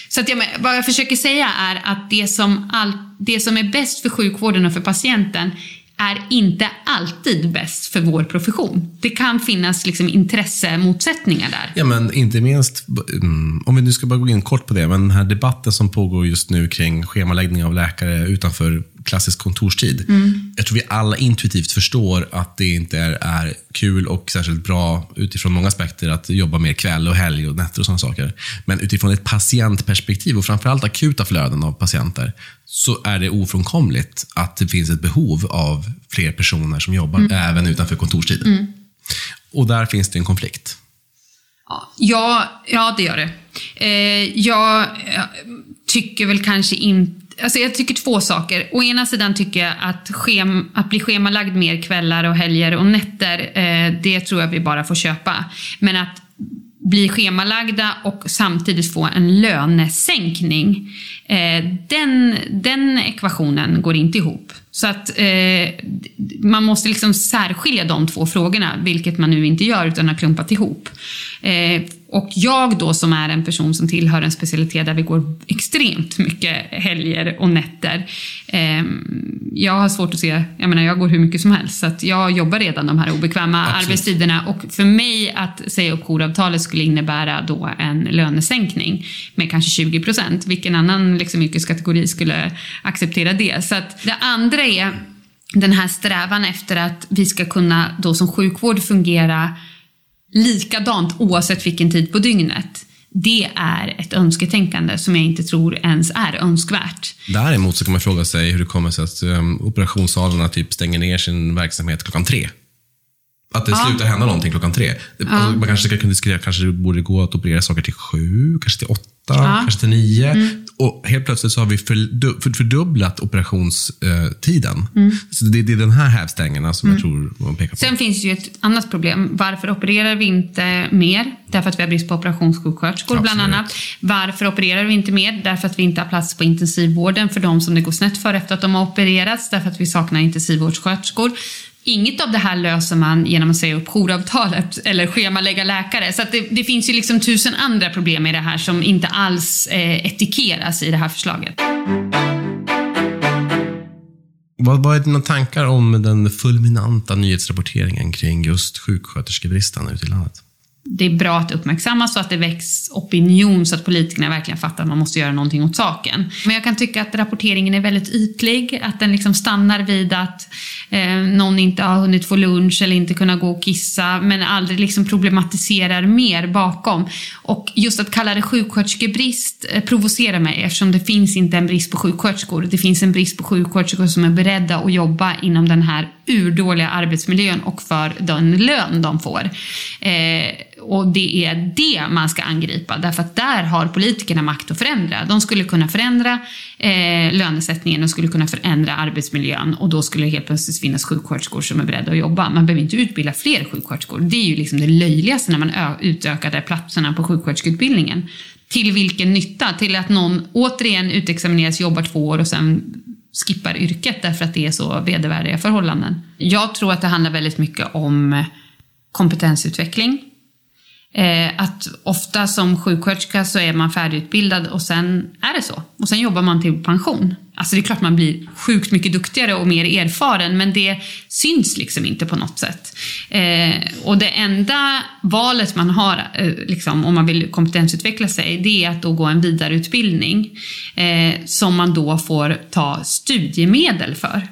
Så att jag, vad jag försöker säga är att det som, all, det som är bäst för sjukvården och för patienten är inte alltid bäst för vår profession. Det kan finnas liksom intressemotsättningar där. Ja, men inte minst, mm, om vi nu ska bara gå in kort på det, men den här debatten som pågår just nu kring schemaläggning av läkare utanför klassisk kontorstid. Mm. Jag tror vi alla intuitivt förstår att det inte är, är kul och särskilt bra utifrån många aspekter att jobba mer kväll och helg och nätter och sådana saker. Men utifrån ett patientperspektiv och framförallt akuta flöden av patienter så är det ofrånkomligt att det finns ett behov av fler personer som jobbar mm. även utanför kontorstid. Mm. Och där finns det en konflikt. Ja, ja det gör det. Eh, jag tycker väl kanske inte Alltså jag tycker två saker. Å ena sidan tycker jag att, schem, att bli schemalagd mer kvällar och helger och nätter, eh, det tror jag vi bara får köpa. Men att bli schemalagda och samtidigt få en lönesänkning. Eh, den, den ekvationen går inte ihop. Så att eh, man måste liksom särskilja de två frågorna, vilket man nu inte gör utan har klumpat ihop. Eh, och jag då som är en person som tillhör en specialitet där vi går extremt mycket helger och nätter. Eh, jag har svårt att se, jag menar jag går hur mycket som helst, så att jag jobbar redan de här obekväma Absolut. arbetstiderna och för mig att säga upp jouravtalet skulle innebära då en lönesänkning med kanske 20 procent. Vilken annan liksom, yrkeskategori skulle acceptera det? Så att det andra är den här strävan efter att vi ska kunna då som sjukvård fungera likadant oavsett vilken tid på dygnet. Det är ett önsketänkande som jag inte tror ens är önskvärt. Däremot så kan man fråga sig hur det kommer sig att um, operationssalarna typ stänger ner sin verksamhet klockan tre. Att det ja. slutar hända någonting klockan tre. Ja. Alltså, man kanske ska kunna diskutera, kanske det borde gå att operera saker till sju, kanske till åtta, ja. kanske till nio. Mm. Och helt plötsligt så har vi fördubblat operationstiden. Mm. Så det, är den här hävstängerna som mm. jag tror man pekar på. Sen finns det ju ett annat problem. Varför opererar vi inte mer? Därför att vi har brist på operationssjuksköterskor bland annat. Varför opererar vi inte mer? Därför att vi inte har plats på intensivvården för de som det går snett för efter att de har opererats. Därför att vi saknar intensivvårdssköterskor. Inget av det här löser man genom att säga upp jouravtalet (laughs) eller schemalägga läkare. Så det, det, finns ju liksom tusen andra problem i det här som inte alls eh, etikeras i det här förslaget. Vad, vad är dina tankar om den fulminanta nyhetsrapporteringen kring just sjuksköterskebristen ute i landet? Det är bra att uppmärksammas så att det väcks opinion så att politikerna verkligen fattar att man måste göra någonting åt saken. Men jag kan tycka att rapporteringen är väldigt ytlig, att den liksom stannar vid att eh, någon inte har hunnit få lunch eller inte kunnat gå och kissa, men aldrig liksom problematiserar mer bakom. Och just att kalla det sjuksköterskebrist eh, provocerar mig eftersom det finns inte en brist på sjuksköterskor. Det finns en brist på sjuksköterskor som är beredda att jobba inom den här urdåliga arbetsmiljön och för den lön de får. Eh, och det är det man ska angripa, därför att där har politikerna makt att förändra. De skulle kunna förändra eh, lönesättningen, de skulle kunna förändra arbetsmiljön och då skulle det helt plötsligt finnas sjuksköterskor som är beredda att jobba. Man behöver inte utbilda fler sjuksköterskor. Det är ju liksom det löjligaste när man utökade platserna på sjuksköterskeutbildningen. Till vilken nytta? Till att någon återigen utexamineras, jobbar två år och sen skippar yrket därför att det är så vedervärdiga förhållanden. Jag tror att det handlar väldigt mycket om kompetensutveckling. Eh, att ofta som sjuksköterska så är man färdigutbildad och sen är det så. Och sen jobbar man till pension. Alltså det är klart man blir sjukt mycket duktigare och mer erfaren men det syns liksom inte på något sätt. Eh, och det enda valet man har eh, liksom, om man vill kompetensutveckla sig det är att då gå en vidareutbildning eh, som man då får ta studiemedel för.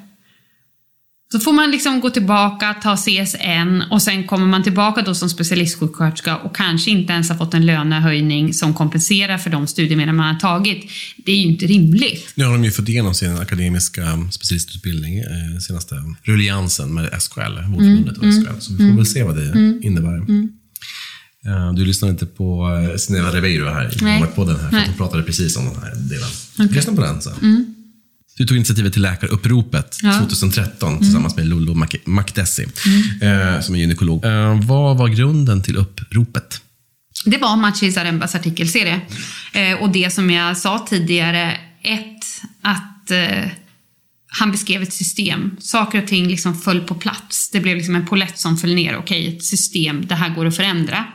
Så får man liksom gå tillbaka, ta CSN och sen kommer man tillbaka då som specialistsjuksköterska och kanske inte ens har fått en lönehöjning som kompenserar för de studiemedel man har tagit. Det är ju inte rimligt. Nu har de ju fått igenom sin akademiska specialistutbildning, eh, senaste rulliansen med SKL, Vårdförbundet mm, och SKL. Så vi får mm, väl se vad det mm, innebär. Mm. Eh, du lyssnade inte på eh, Sneva Ribeiro här i podden här, för hon pratade precis om den här delen. Okay. Lyssna på den sen. Du tog initiativet till Läkaruppropet ja. 2013 mm. tillsammans med Lollo Makdessi, mm. eh, som är gynekolog. Eh, vad var grunden till uppropet? Det var Maciej Zarembas artikelserie. Eh, och det som jag sa tidigare, ett, att eh, han beskrev ett system. Saker och ting liksom föll på plats. Det blev liksom en polett som föll ner. Okej, ett system, det här går att förändra.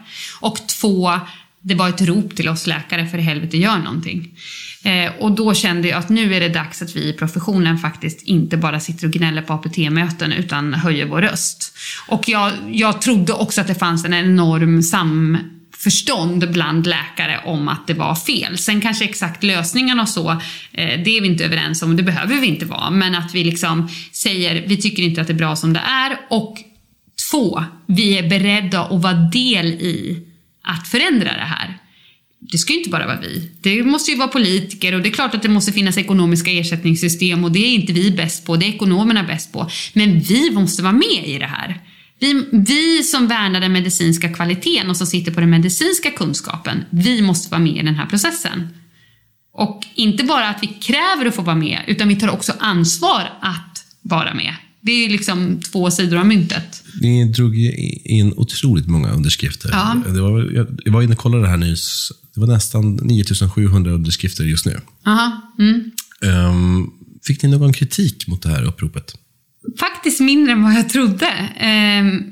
Och två, det var ett rop till oss läkare, för i helvete, gör någonting. Eh, och då kände jag att nu är det dags att vi i professionen faktiskt inte bara sitter och gnäller på APT-möten utan höjer vår röst. Och jag, jag trodde också att det fanns en enorm samförstånd bland läkare om att det var fel. Sen kanske exakt lösningarna och så, eh, det är vi inte överens om, det behöver vi inte vara. Men att vi liksom säger, vi tycker inte att det är bra som det är. Och två, vi är beredda att vara del i att förändra det här det ska ju inte bara vara vi. Det måste ju vara politiker och det är klart att det måste finnas ekonomiska ersättningssystem och det är inte vi bäst på, det är ekonomerna bäst på. Men vi måste vara med i det här. Vi, vi som värnar den medicinska kvaliteten och som sitter på den medicinska kunskapen, vi måste vara med i den här processen. Och inte bara att vi kräver att få vara med, utan vi tar också ansvar att vara med. Det är liksom två sidor av myntet. Ni drog in otroligt många underskrifter. Ja. Det var, jag var inne och kollade det här nyss. Det var nästan 9700 underskrifter just nu. Aha. Mm. Um, fick ni någon kritik mot det här uppropet? Faktiskt mindre än vad jag trodde. Um,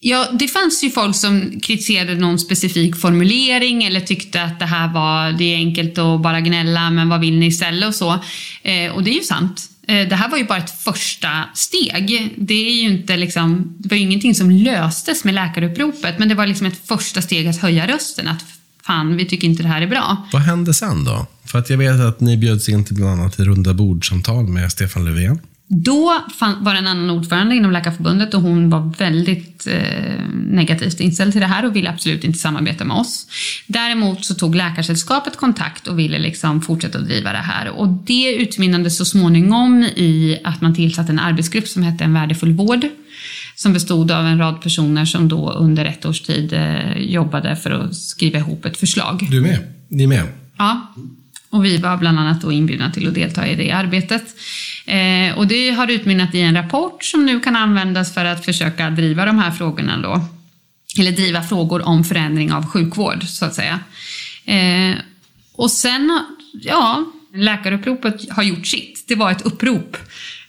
ja, det fanns ju folk som kritiserade någon specifik formulering eller tyckte att det här var, det är enkelt att bara gnälla, men vad vill ni istället och så. Uh, och det är ju sant. Eh, det här var ju bara ett första steg. Det, är ju inte liksom, det var ju ingenting som löstes med läkaruppropet, men det var liksom ett första steg att höja rösten. Att fan, vi tycker inte det här är bra. Vad hände sen då? För att jag vet att ni bjöds in till bland annat runda bordsamtal med Stefan Löfven. Då var det en annan ordförande inom Läkarförbundet och hon var väldigt eh, negativt inställd till det här och ville absolut inte samarbeta med oss. Däremot så tog Läkarsällskapet kontakt och ville liksom fortsätta att driva det här och det utmynnade så småningom i att man tillsatte en arbetsgrupp som hette En värdefull vård som bestod av en rad personer som då under ett års tid eh, jobbade för att skriva ihop ett förslag. Du är med? Ni är med? Ja. Och vi var bland annat då inbjudna till att delta i det arbetet. Eh, och det har utmynnat i en rapport som nu kan användas för att försöka driva de här frågorna då. Eller driva frågor om förändring av sjukvård, så att säga. Eh, och sen, ja, läkaruppropet har gjort sitt. Det var ett upprop.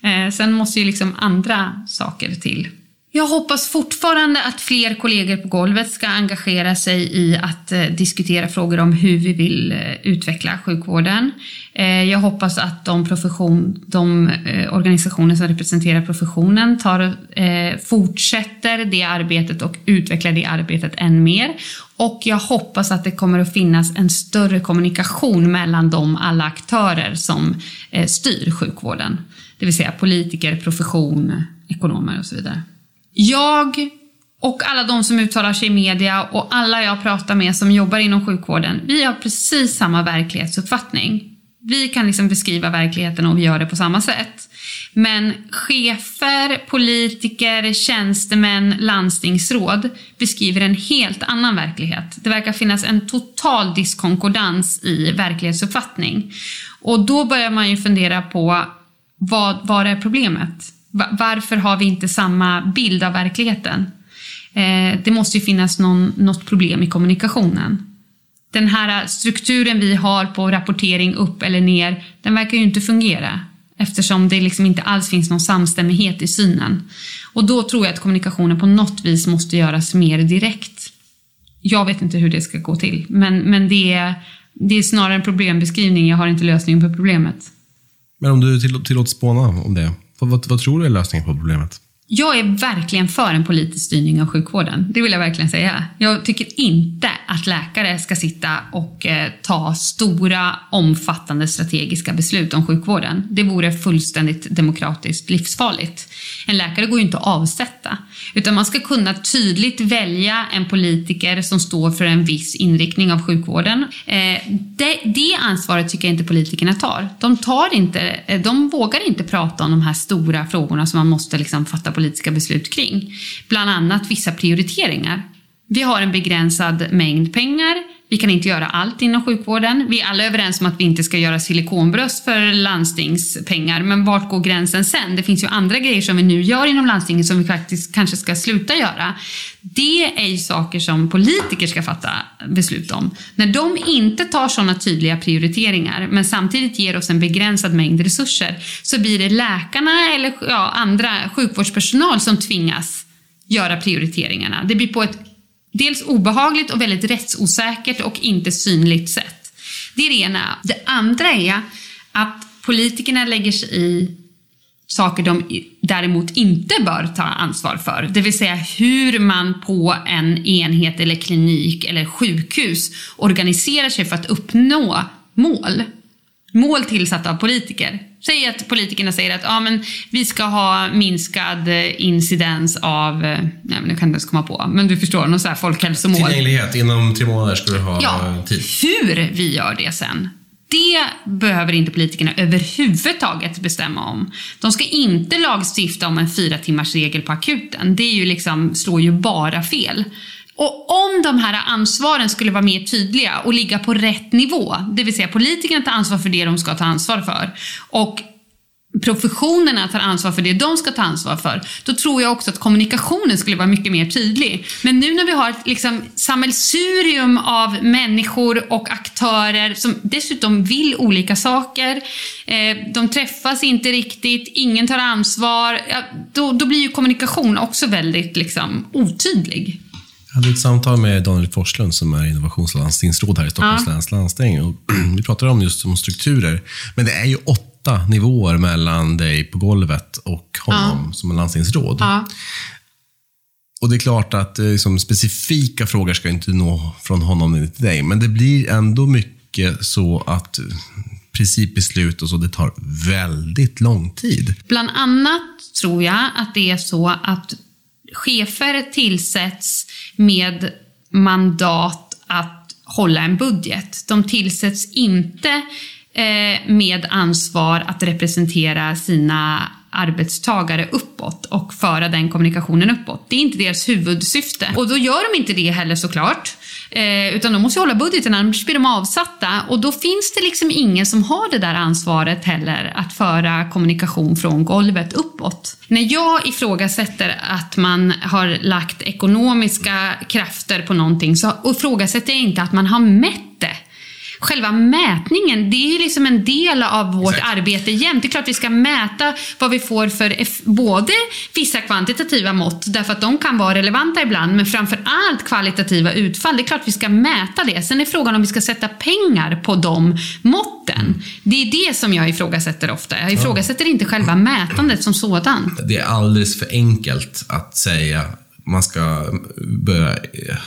Eh, sen måste ju liksom andra saker till jag hoppas fortfarande att fler kollegor på golvet ska engagera sig i att eh, diskutera frågor om hur vi vill eh, utveckla sjukvården. Eh, jag hoppas att de, profession, de organisationer som representerar professionen tar, fortsätter det arbetet och utvecklar det arbetet än mer. Och jag hoppas att det kommer att finnas en större kommunikation mellan de alla aktörer som styr sjukvården. Det vill säga politiker, profession, ekonomer och så vidare. Jag och alla de som uttalar sig i media och alla jag pratar med som jobbar inom sjukvården, vi har precis samma verklighetsuppfattning. Vi kan liksom beskriva verkligheten och vi gör det på samma sätt. Men chefer, politiker, tjänstemän, landstingsråd beskriver en helt annan verklighet. Det verkar finnas en total diskonkordans i verklighetsuppfattning. Och då börjar man ju fundera på vad, vad är problemet? Varför har vi inte samma bild av verkligheten? Eh, det måste ju finnas någon, något problem i kommunikationen. Den här strukturen vi har på rapportering upp eller ner, den verkar ju inte fungera eftersom det liksom inte alls finns någon samstämmighet i synen. Och då tror jag att kommunikationen på något vis måste göras mer direkt. Jag vet inte hur det ska gå till, men, men det, är, det är snarare en problembeskrivning, jag har inte lösningen på problemet. Men om du tillåts spåna om det, vad, vad, vad tror du är lösningen på problemet? Jag är verkligen för en politisk styrning av sjukvården. Det vill jag verkligen säga. Jag tycker inte att läkare ska sitta och eh, ta stora, omfattande strategiska beslut om sjukvården. Det vore fullständigt demokratiskt livsfarligt. En läkare går ju inte att avsätta, utan man ska kunna tydligt välja en politiker som står för en viss inriktning av sjukvården. Eh, det, det ansvaret tycker jag inte politikerna tar. De, tar inte, eh, de vågar inte prata om de här stora frågorna som man måste liksom fatta politiska beslut kring. Bland annat vissa prioriteringar. Vi har en begränsad mängd pengar. Vi kan inte göra allt inom sjukvården. Vi är alla överens om att vi inte ska göra silikonbröst för landstingspengar, men vart går gränsen sen? Det finns ju andra grejer som vi nu gör inom landstingen som vi faktiskt kanske ska sluta göra. Det är ju saker som politiker ska fatta beslut om. När de inte tar sådana tydliga prioriteringar, men samtidigt ger oss en begränsad mängd resurser, så blir det läkarna eller ja, andra sjukvårdspersonal som tvingas göra prioriteringarna. Det blir på ett dels obehagligt och väldigt rättsosäkert och inte synligt sätt. Det är det ena. Det andra är att politikerna lägger sig i saker de däremot inte bör ta ansvar för. Det vill säga hur man på en enhet eller klinik eller sjukhus organiserar sig för att uppnå mål. Mål tillsatta av politiker. Säg att politikerna säger att ja, men vi ska ha minskad incidens av, nej, men nu kan jag inte ens komma på, men du förstår, någon så här folkhälsomål. Tillgänglighet, inom tre månader ska du ha ja, tid. Hur vi gör det sen, det behöver inte politikerna överhuvudtaget bestämma om. De ska inte lagstifta om en fyra timmars regel på akuten. Det är ju liksom, slår ju bara fel. Och om de här ansvaren skulle vara mer tydliga och ligga på rätt nivå, det vill säga politikerna tar ansvar för det de ska ta ansvar för och professionerna tar ansvar för det de ska ta ansvar för, då tror jag också att kommunikationen skulle vara mycket mer tydlig. Men nu när vi har ett liksom, sammelsurium av människor och aktörer som dessutom vill olika saker, eh, de träffas inte riktigt, ingen tar ansvar, ja, då, då blir ju kommunikation också väldigt liksom, otydlig. Jag hade ett samtal med Daniel Forslund som är innovationslandstingsråd här i Stockholms ja. läns landsting. Och (clears throat) vi pratade om just om strukturer. Men det är ju åtta nivåer mellan dig på golvet och honom ja. som är landstingsråd. Ja. Och det är klart att liksom, specifika frågor ska inte nå från honom till dig. Men det blir ändå mycket så att principbeslut och så, det tar väldigt lång tid. Bland annat tror jag att det är så att chefer tillsätts med mandat att hålla en budget. De tillsätts inte eh, med ansvar att representera sina arbetstagare uppåt och föra den kommunikationen uppåt. Det är inte deras huvudsyfte. Och då gör de inte det heller såklart. Eh, utan de måste hålla budgeten, annars blir de avsatta. Och då finns det liksom ingen som har det där ansvaret heller, att föra kommunikation från golvet uppåt. När jag ifrågasätter att man har lagt ekonomiska krafter på någonting så ifrågasätter jag inte att man har mätt det själva mätningen, det är ju liksom en del av vårt Exakt. arbete jämt. Det är klart vi ska mäta vad vi får för både vissa kvantitativa mått, därför att de kan vara relevanta ibland, men framför allt kvalitativa utfall. Det är klart vi ska mäta det. Sen är frågan om vi ska sätta pengar på de måtten. Det är det som jag ifrågasätter ofta. Jag ifrågasätter inte själva mätandet som sådant. Det är alldeles för enkelt att säga man ska börja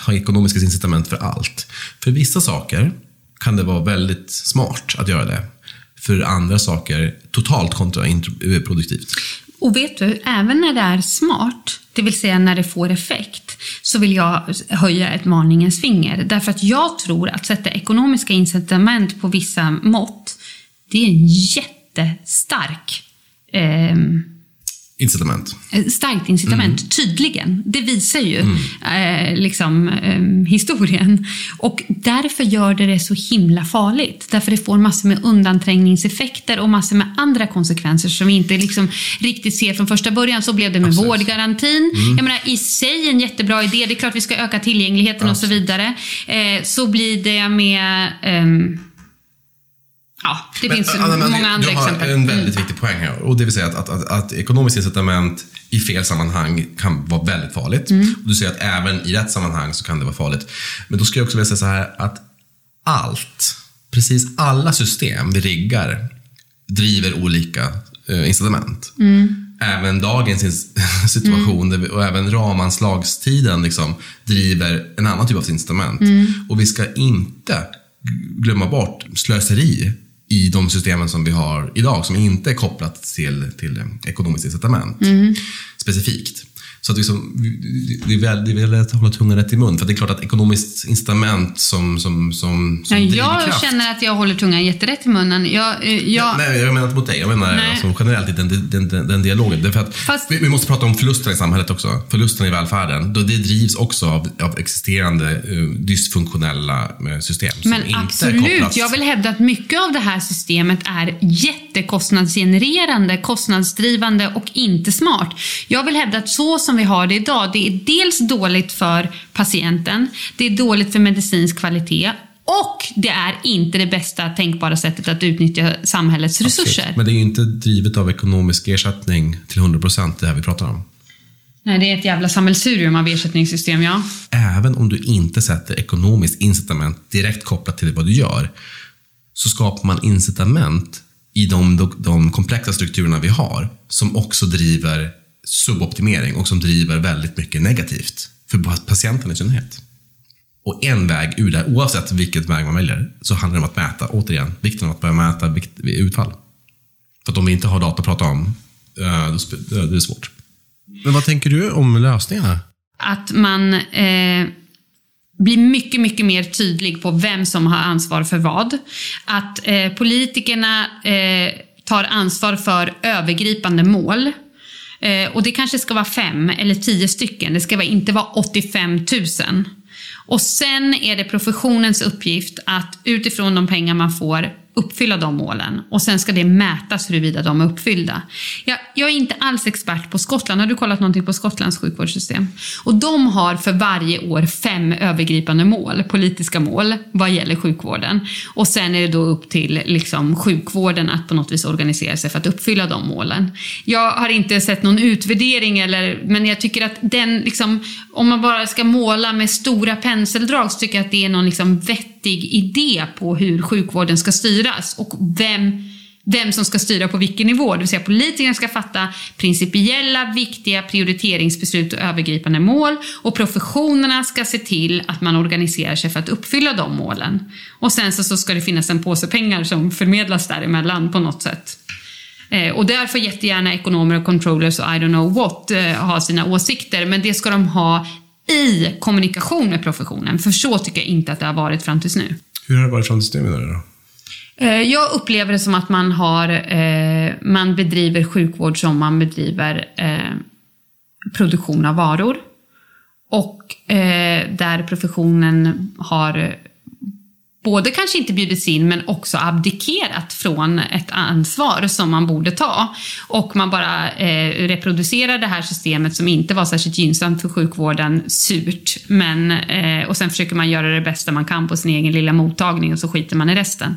ha ekonomiska incitament för allt. För vissa saker kan det vara väldigt smart att göra det. För andra saker totalt kontraproduktivt. Eh, Och vet du, även när det är smart, det vill säga när det får effekt, så vill jag höja ett varningens finger. Därför att jag tror att sätta ekonomiska incitament på vissa mått, det är en jättestark eh, Incitament. ett starkt incitament, tydligen. Det visar ju eh, liksom, eh, historien. Och därför gör det det så himla farligt. Därför det får massor med undanträngningseffekter och massor med andra konsekvenser som vi inte liksom riktigt ser från första början. Så blev det med Absolut. vårdgarantin. Jag menar, i sig en jättebra idé. Det är klart vi ska öka tillgängligheten och så vidare. Eh, så blir det med... ja, det finns Men, Anna, men många andra du har exempel. en Mm. väldigt viktig poäng här. Och det vill säga att, att, att, att ekonomiskt incitament i fel sammanhang kan vara väldigt farligt. Mm. Och du säger att även i rätt sammanhang så kan det vara farligt. Men då ska jag också vilja säga så här att allt, precis alla system vi riggar driver olika eh, incitament. Mm. Även dagens (laughs) situation vi, och även ramanslagstiden liksom, driver en annan typ av incitament. Mm. Och vi ska inte glömma bort slöseri i de systemen som vi har idag som inte är kopplat till, till eh, ekonomiskt incitament Mm. specifikt. Så att liksom, det är väldigt, det är väldigt att hålla tungan rätt i mun. För det är klart att ekonomiskt incitament som, som, som, som Ja, jag känner att jag håller tungan jätterätt i munnen. Jag, eh, jag, Nej, jag menar inte mot dig. Jag menar Nej. alltså, generellt i den, den, den, den dialogen. Därför att Fast- vi, vi måste prata om förlusterna i samhället också. Förlusterna i välfärden. Det drivs också av, av existerande eh, dysfunktionella eh, system. Men absolut, jag vill hävda att mycket av det här systemet är jättekostnadsgenererande, kostnadsdrivande och inte smart. Jag vill hävda att så som vi har det idag, det är dels dåligt för patienten, det är dåligt för medicinsk kvalitet och det är inte det bästa tänkbara sättet att utnyttja samhällets resurser. Men det är ju inte drivet av ekonomisk ersättning till 100% det här vi pratar om. Nej, det är ett jävla sammelsurium av ersättningssystem, ja. Även om du inte sätter ekonomiskt incitament direkt kopplat till vad du gör, så skapar man incitament i de, de komplexa strukturerna vi har, som också driver suboptimering och som driver väldigt mycket negativt för patienten i synnerhet. Och en väg ur det oavsett vilket väg man väljer, så handlar det om att mäta, återigen, vikten av att börja mäta vikt, utfall. För att om vi inte har data att prata om, eh, då då är det svårt. Men vad tänker du om lösningarna? att man eh, blir mycket, mycket mer tydlig på vem som har ansvar för vad. Att eh, politikerna eh, tar ansvar för övergripande mål. Eh, och det kanske ska vara fem eller tio stycken, det ska inte vara 85 000. Och sen är det professionens uppgift att utifrån de pengar man får uppfylla de målen. Och sen ska det mätas huruvida de är uppfyllda. Jag, jag är inte alls expert på Skottland. Har du kollat någonting på Skottlands sjukvårdssystem? Och de har för varje år fem övergripande mål, politiska mål, vad gäller sjukvården. Och sen är det då upp till liksom, sjukvården att på något vis organisera sig för att uppfylla de målen. Jag har inte sett någon utvärdering, eller, men jag tycker att den, liksom, om man bara ska måla med stora penseldrag, så tycker jag att det är någon liksom, vettig idé på hur sjukvården ska styras och vem vem som ska styra på vilken nivå. Det vill säga politikerna ska fatta principiella, viktiga prioriteringsbeslut och övergripande mål och professionerna ska se till att man organiserar sig för att uppfylla de målen. Och sen så, ska det finnas en påse pengar som förmedlas däremellan på något sätt. Eh, och där får jättegärna ekonomer och controllers och I don't know what eh, ha sina åsikter, men det ska de ha i kommunikation med professionen, för så tycker jag inte att det har varit fram tills nu. Hur har det varit fram till nu då? Eh, Jag upplever det som att man, har, eh, man bedriver sjukvård som man bedriver eh, produktion av varor. Och eh, där professionen har både kanske inte bjudits in men också abdikerat från ett ansvar som man borde ta. Och man bara eh, reproducerar det här systemet som inte var särskilt gynnsamt för sjukvården surt. Men, eh, och sen försöker man göra det bästa man kan på sin egen lilla mottagning och så skiter man i resten.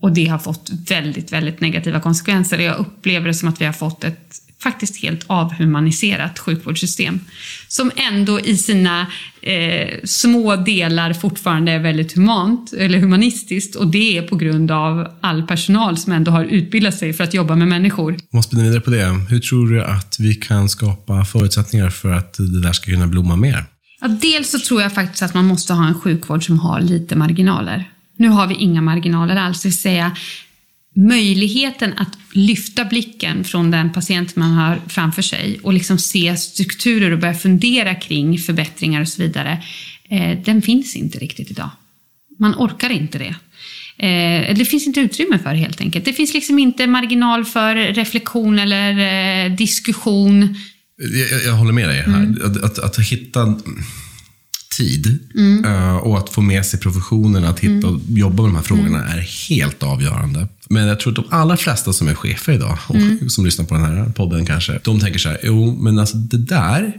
Och det har fått väldigt, väldigt negativa konsekvenser. Jag upplever det som att vi har fått ett faktiskt helt avhumaniserat sjukvårdssystem. Som ändå i sina eh, små delar fortfarande är väldigt humant, eller humanistiskt. Och det är på grund av all personal som ändå har utbildat sig för att jobba med människor. Om man spinner vidare på det, hur tror du att vi kan skapa förutsättningar för att det där ska kunna blomma mer? Ja, dels så tror jag faktiskt att man måste ha en sjukvård som har lite marginaler. Nu har vi inga marginaler alls, det vill säga möjligheten att lyfta blicken från den patient man har framför sig och liksom se strukturer och börja fundera kring förbättringar och så vidare, eh, den finns inte riktigt idag. Man orkar inte det. Eh, det finns inte utrymme för helt enkelt. Det finns liksom inte marginal för reflektion eller eh, diskussion. Jag, jag, håller med dig här. Mm. Att, att, att, hitta tid mm. och att få med sig professionen att hitta och jobba med de här frågorna mm. är helt avgörande. Men jag tror att de allra flesta som är chefer idag, och mm. som lyssnar på den här podden kanske, de tänker så här, jo, men alltså det där,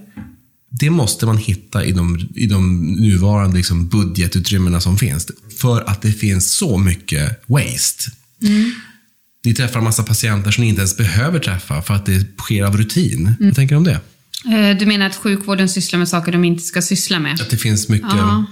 det måste man hitta i de, i de nuvarande liksom budgetutrymmena som finns. För att det finns så mycket waste. Mm. Ni träffar en massa patienter som ni inte ens behöver träffa för att det sker av rutin. Mm. Vad tänker du om det? Eh, du menar att sjukvården sysslar med saker de inte ska syssla med? Att det finns mycket ja.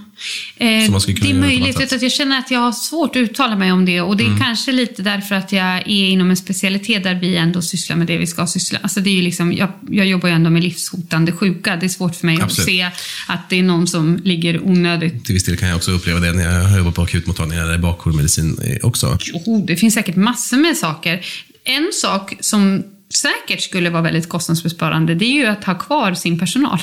Eh, som man skulle kunna Det är möjligt. Att jag känner att jag har svårt att uttala mig om det. Och det är mm. kanske lite därför att jag är inom en specialitet där vi ändå sysslar med det vi ska syssla alltså det är ju liksom, jag, jag jobbar ju ändå med livshotande sjuka. Det är svårt för mig Absolut. att se att det är någon som ligger onödigt... Till viss del kan jag också uppleva det när jag jobbar på akutmottagningar där bakjourmedicin också. Jo, det finns säkert massor med saker. En sak som säkert skulle vara väldigt kostnadsbesparande, det är ju att ha kvar sin personal.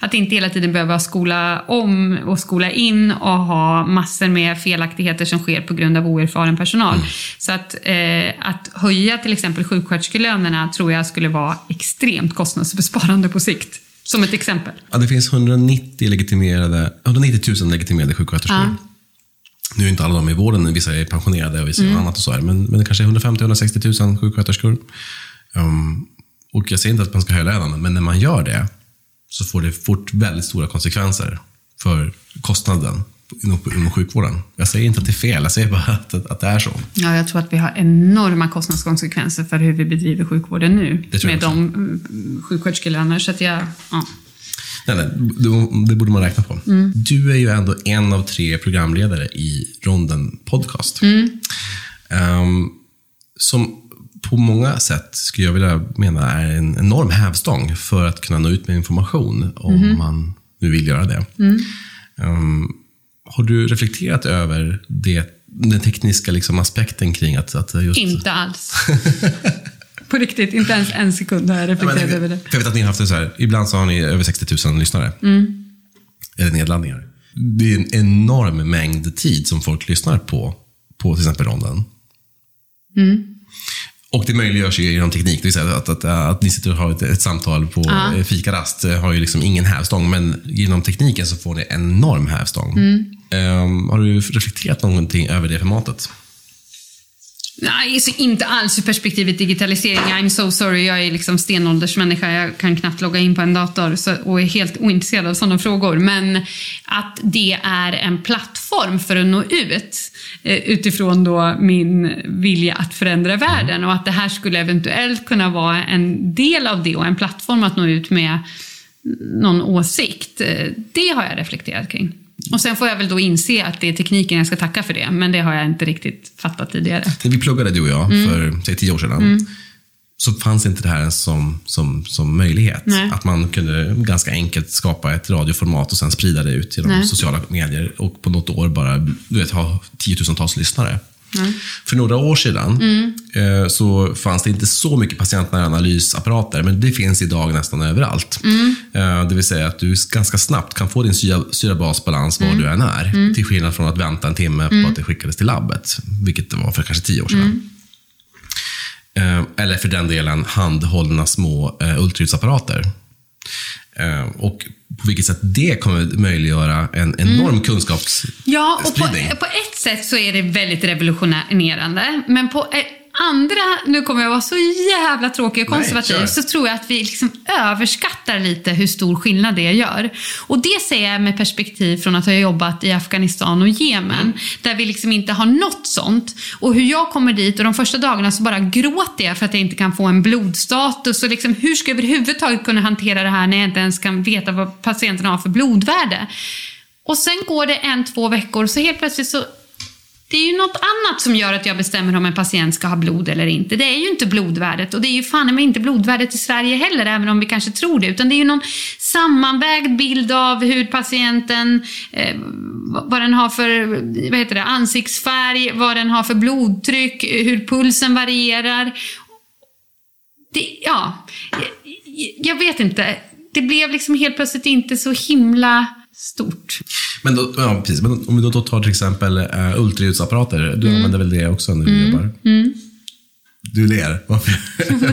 Att inte hela tiden behöva skola om och skola in och ha massor med felaktigheter som sker på grund av oerfaren personal. Mm. Så att, eh, att höja till exempel sjuksköterskelönerna tror jag skulle vara extremt kostnadsbesparande på sikt. Som ett exempel. Ja, det finns 190, legitimerade, 190 000 legitimerade sjuksköterskor. Ja. Nu är inte alla de i vården, vissa är pensionerade och vissa mm. annat och så här, men, men det kanske är 150-160 000 sjuksköterskor. Um, och jag säger inte att man ska höja lönen, men när man gör det så får det fort väldigt stora konsekvenser för kostnaden inom, inom sjukvården. Jag säger inte att det är fel, jag säger bara att, att, att, det är så. Ja, jag tror att vi har enorma kostnadskonsekvenser för hur vi bedriver sjukvården nu. med de mm, sjuksköterskelöner. Så att jag, ja. Nej, nej, det borde man räkna på. Mm. Du är ju ändå en av tre programledare i Ronden Podcast. Mm. Um, som på många sätt skulle jag vilja mena är en enorm hävstång för att kunna nå ut med information om mm. man nu vill göra det. Mm. Um, har du reflekterat över det, den tekniska liksom aspekten kring att, att just... Inte alls. (laughs) på riktigt, inte ens en sekund har jag reflekterat ja, över det. Jag vet att ni har haft det så här, ibland så har ni över 60 000 lyssnare. Mm. Eller nedladdningar. Det är en enorm mängd tid som folk lyssnar på, på till exempel ronden. Mm. Och det möjliggörs ju genom teknik. Det vill säga att, att, att ni sitter och har ett, ett samtal på ja. fikarast har ju liksom ingen hävstång, men genom tekniken så får ni en enorm hävstång. Mm. Um, har du reflekterat någonting över det formatet? Nej, så inte alls ur perspektivet digitalisering. I'm so sorry, jag är liksom stenåldersmänniska. Jag kan knappt logga in på en dator så, och är helt ointresserad av sådana frågor. Men att det är en plattform för att nå ut eh, utifrån då min vilja att förändra världen och att det här skulle eventuellt kunna vara en del av det och en plattform att nå ut med någon åsikt. Eh, det har jag reflekterat kring. Och sen får jag väl då inse att det är tekniken jag ska tacka för det, men det har jag inte riktigt fattat tidigare. När vi pluggade du och jag mm. för säg, tio år sedan, mm. så fanns inte det här som, som, som möjlighet. Nej. Att man kunde ganska enkelt skapa ett radioformat och sen sprida det ut genom Nej. sociala medier och på något år bara du vet, ha tiotusentals lyssnare. Mm. För några år sedan mm. eh, så fanns det inte så mycket patientnära analysapparater, men det finns idag nästan överallt. Mm. Eh, det vill säga att du ganska snabbt kan få din syra, syrabasbalans var mm. du än är, mm. till skillnad från att vänta en timme på mm. att det skickades till labbet, vilket det var för kanske tio år sedan. Eh, eller för den delen handhållna små ultraljudsapparater. Eh, och på vilket sätt det kommer möjliggöra en enorm Mm. kunskapsspridning. Ja, och på, på ett sätt så är det väldigt revolutionerande. Men på eh, andra, nu kommer jag vara så jävla tråkig och Nej, konservativ, kör. så tror jag att vi liksom överskattar lite hur stor skillnad det gör. Och det säger jag med perspektiv från att ha jobbat i Afghanistan och Jemen, Mm. där vi liksom inte har nått sånt. Och hur jag kommer dit och de första dagarna så bara gråter jag för att jag inte kan få en blodstatus. Och liksom, hur ska jag överhuvudtaget kunna hantera det här när jag inte ens kan veta vad patienten har för blodvärde? Och sen går det en, två veckor så helt plötsligt så det är ju något annat som gör att jag bestämmer om en patient ska ha blod eller inte. Det är ju inte blodvärdet och det är ju fan inte blodvärdet i Sverige heller, även om vi kanske tror det. Utan det är ju någon sammanvägd bild av hur patienten, eh, vad den har för vad heter det, ansiktsfärg, vad den har för blodtryck, hur pulsen varierar. Det, ja, jag, jag vet inte. Det blev liksom helt plötsligt inte så himla stort. Men, då, ja, precis. Men om vi då, tar till exempel uh, ultraljudsapparater. Du Mm. använder väl det också när du jobbar? Du ler. Varför?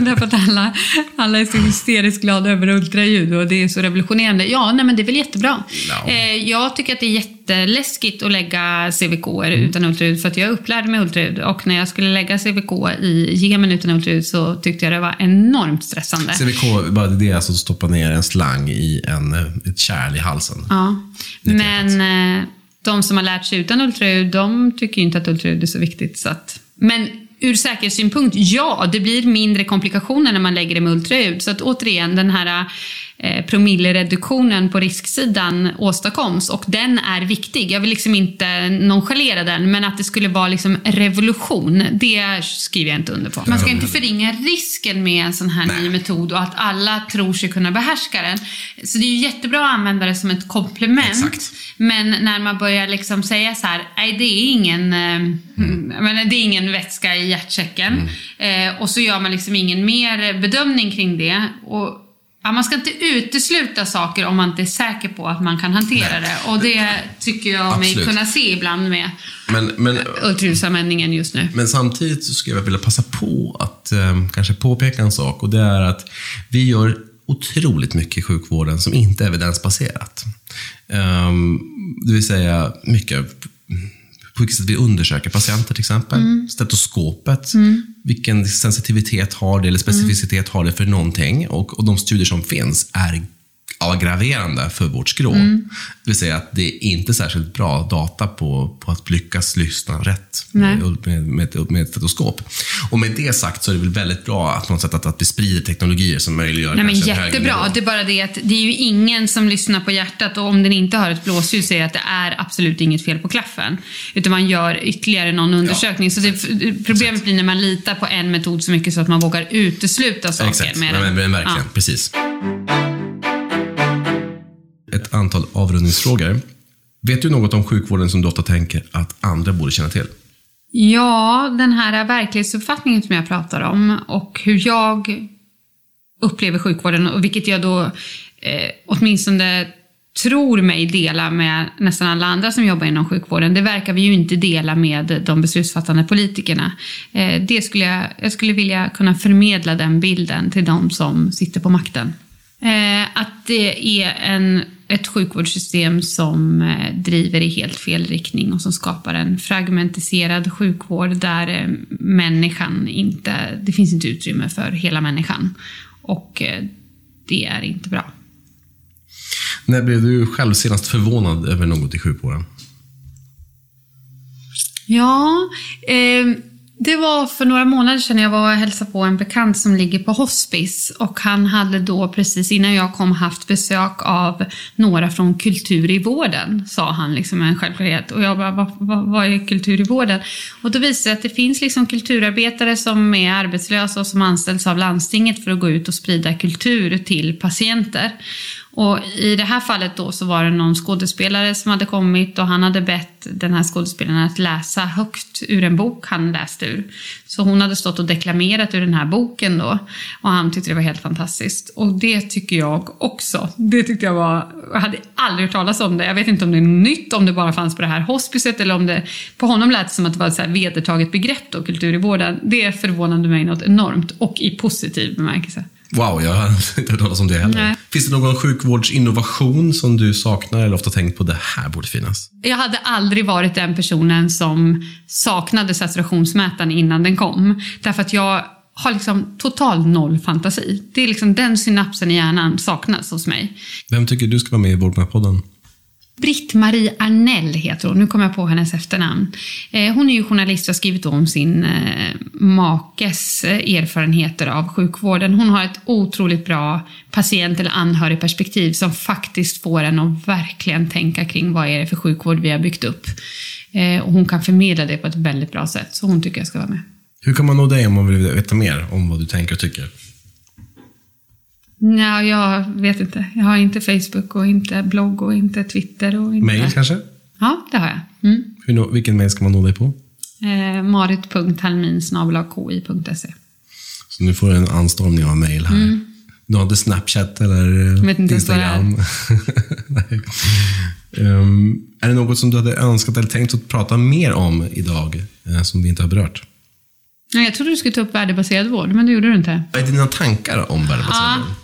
(laughs) Därför att alla, alla är så hysteriskt glada över ultraljud och det är så revolutionerande. Ja, nej men det är väl jättebra. Ja. Eh, jag tycker att det är jätteläskigt att lägga CVK utan ultraljud för att jag upplärde mig ultraljud och när jag skulle lägga CVK i Jemen utan ultraljud så tyckte jag det var enormt stressande. CVK, bara det är alltså att stoppa ner en slang i en, ett kärl i halsen. Ja, men eh, de som har lärt sig utan ultraljud, de tycker inte att ultraljud är så viktigt. Så att, men ur säkerhetssynpunkt, ja, det blir mindre komplikationer när man lägger det med ultraljud. Så att återigen, den här promillereduktionen på risksidan åstadkoms och den är viktig. Jag vill liksom inte nonchalera den, men att det skulle vara liksom revolution, det skriver jag inte under på. Man ska inte förringa risken med en sån här ny metod och att alla tror sig kunna behärska den. Så det är ju jättebra att använda det som ett komplement. Exakt. Men när man börjar liksom säga så här, nej det är ingen, eh, jag menar, det är ingen vätska i hjärtsäcken. Eh, och så gör man liksom ingen mer bedömning kring det. Och, ja, man ska inte utesluta saker om man inte är säker på att man kan hantera det. Och det tycker jag mig Absolut. kunna se ibland med Men, men, ultraljudsanvändningen just nu. men samtidigt så skulle jag vilja passa på att eh, kanske påpeka en sak och det är att vi gör otroligt mycket i sjukvården som inte är evidensbaserat. Ehm, det vill säga mycket på vilket sätt vi undersöker patienter till exempel. Stetoskopet. Vilken sensitivitet har det eller specificitet har det för någonting? Och, och de studier som finns är graverande för vårt skrå. Det vill säga att det är inte särskilt bra data på, på att lyckas lyssna rätt med, med, med, med ett stetoskop. Och med det sagt så är det väl väldigt bra att, något sätt att, att vi sprider teknologier som möjliggör Nej, men jättebra. Det är bara det att det är ju ingen som lyssnar på hjärtat och om den inte har ett blåsljud säger att det är absolut inget fel på klaffen. Utan man gör ytterligare någon undersökning. så det, problemet blir när man litar på en metod så mycket så att man vågar utesluta saker Exakt, med men, den. men, verkligen. Ja. Precis. Ett antal avrundningsfrågor. Vet du något om sjukvården som du ofta tänker att andra borde känna till? Ja, den här verklighetsuppfattningen som jag pratar om och hur jag upplever sjukvården och vilket jag då eh, åtminstone tror mig dela med nästan alla andra som jobbar inom sjukvården. Det verkar vi ju inte dela med de beslutsfattande politikerna. Eh, det skulle jag, jag skulle vilja kunna förmedla den bilden till de som sitter på makten. Eh, att det är en, ett sjukvårdssystem som eh, driver i helt fel riktning och som skapar en fragmentiserad sjukvård där eh, människan inte, det finns inte utrymme för hela människan. Och eh, det är inte bra. När blev du själv senast förvånad över något i sjukvården? Ja, eh, det var för några månader sedan jag var och hälsade på en bekant som ligger på hospice och han hade då precis innan jag kom haft besök av några från Kultur i vården, sa han liksom med en självklarhet. Och jag bara, vad, vad, vad är Kultur i vården? Och då visade det sig att det finns liksom kulturarbetare som är arbetslösa och som anställs av landstinget för att gå ut och sprida kultur till patienter. Och i det här fallet då så var det någon skådespelare som hade kommit och han hade bett den här skådespelaren att läsa högt ur en bok han läste ur. Så hon hade stått och deklamerat ur den här boken då och han tyckte det var helt fantastiskt. Och det tycker jag också. Det tyckte jag var, jag hade aldrig hört talas om det. Jag vet inte om det är något nytt, om det bara fanns på det här hospicet eller om det, på honom lät det som att det var ett så här vedertaget begrepp då, kultur i vården. Det förvånade mig något enormt och i positiv bemärkelse. Wow, jag har inte hört talas om det heller. Nej. Finns det någon sjukvårdsinnovation som du saknar eller ofta tänkt på det här borde finnas? Jag hade aldrig varit den personen som saknade saturationsmätaren innan den kom. Därför att jag har liksom total noll fantasi. Det är liksom den synapsen i hjärnan saknas hos mig. Vem tycker du ska vara med i Vårdmatpodden? Britt-Marie Arnell heter hon, nu kommer jag på hennes efternamn. Eh, hon är ju journalist och har skrivit om sin eh, makes eh, erfarenheter av sjukvården. Hon har ett otroligt bra patient eller anhörigperspektiv som faktiskt får en att verkligen tänka kring vad är det för sjukvård vi har byggt upp. Och hon kan förmedla det på ett väldigt bra sätt, så hon tycker jag ska vara med. Hur kan man nå dig om man vill veta mer om vad du tänker och tycker? Ja, jag vet inte. Jag har inte Facebook och inte blogg och inte Twitter och inte... Mail kanske? Ja, det har jag. Mm. Hur vilken mail ska man nå dig på? Eh, marit.halmin.ki.se Så nu får du en anstormning av mail här. Du har inte Snapchat eller Mm. Vet inte. Instagram? (laughs) Nej. Ehm, är det något som du hade önskat eller tänkt att prata mer om idag, eh, som vi inte har berört? Ja, jag trodde du skulle ta upp värdebaserad vård, men det gjorde du inte. Vad är dina tankar om värdebaserad Ja. vård?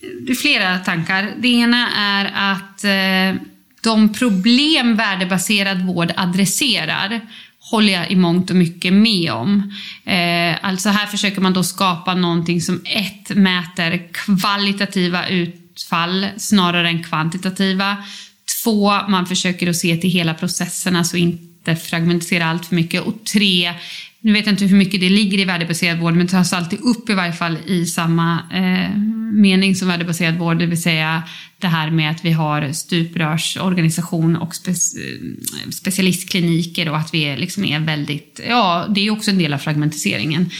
Det är flera tankar. Det ena är att eh, de problem värdebaserad vård adresserar håller jag i mångt och mycket med om. Eh, alltså här försöker man då skapa någonting som ett mäter kvalitativa utfall snarare än kvantitativa. Två, man försöker att se till hela processen, alltså inte fragmentisera allt för mycket. Och tre, nu vet jag inte hur mycket det ligger i värdebaserad vård, men det tas alltid upp i varje fall i samma eh, mening som värdebaserad vård, det vill säga det här med att vi har stuprörsorganisation och spe, eh, specialistkliniker och att vi är, liksom är väldigt, ja, det är också en del av fragmentiseringen.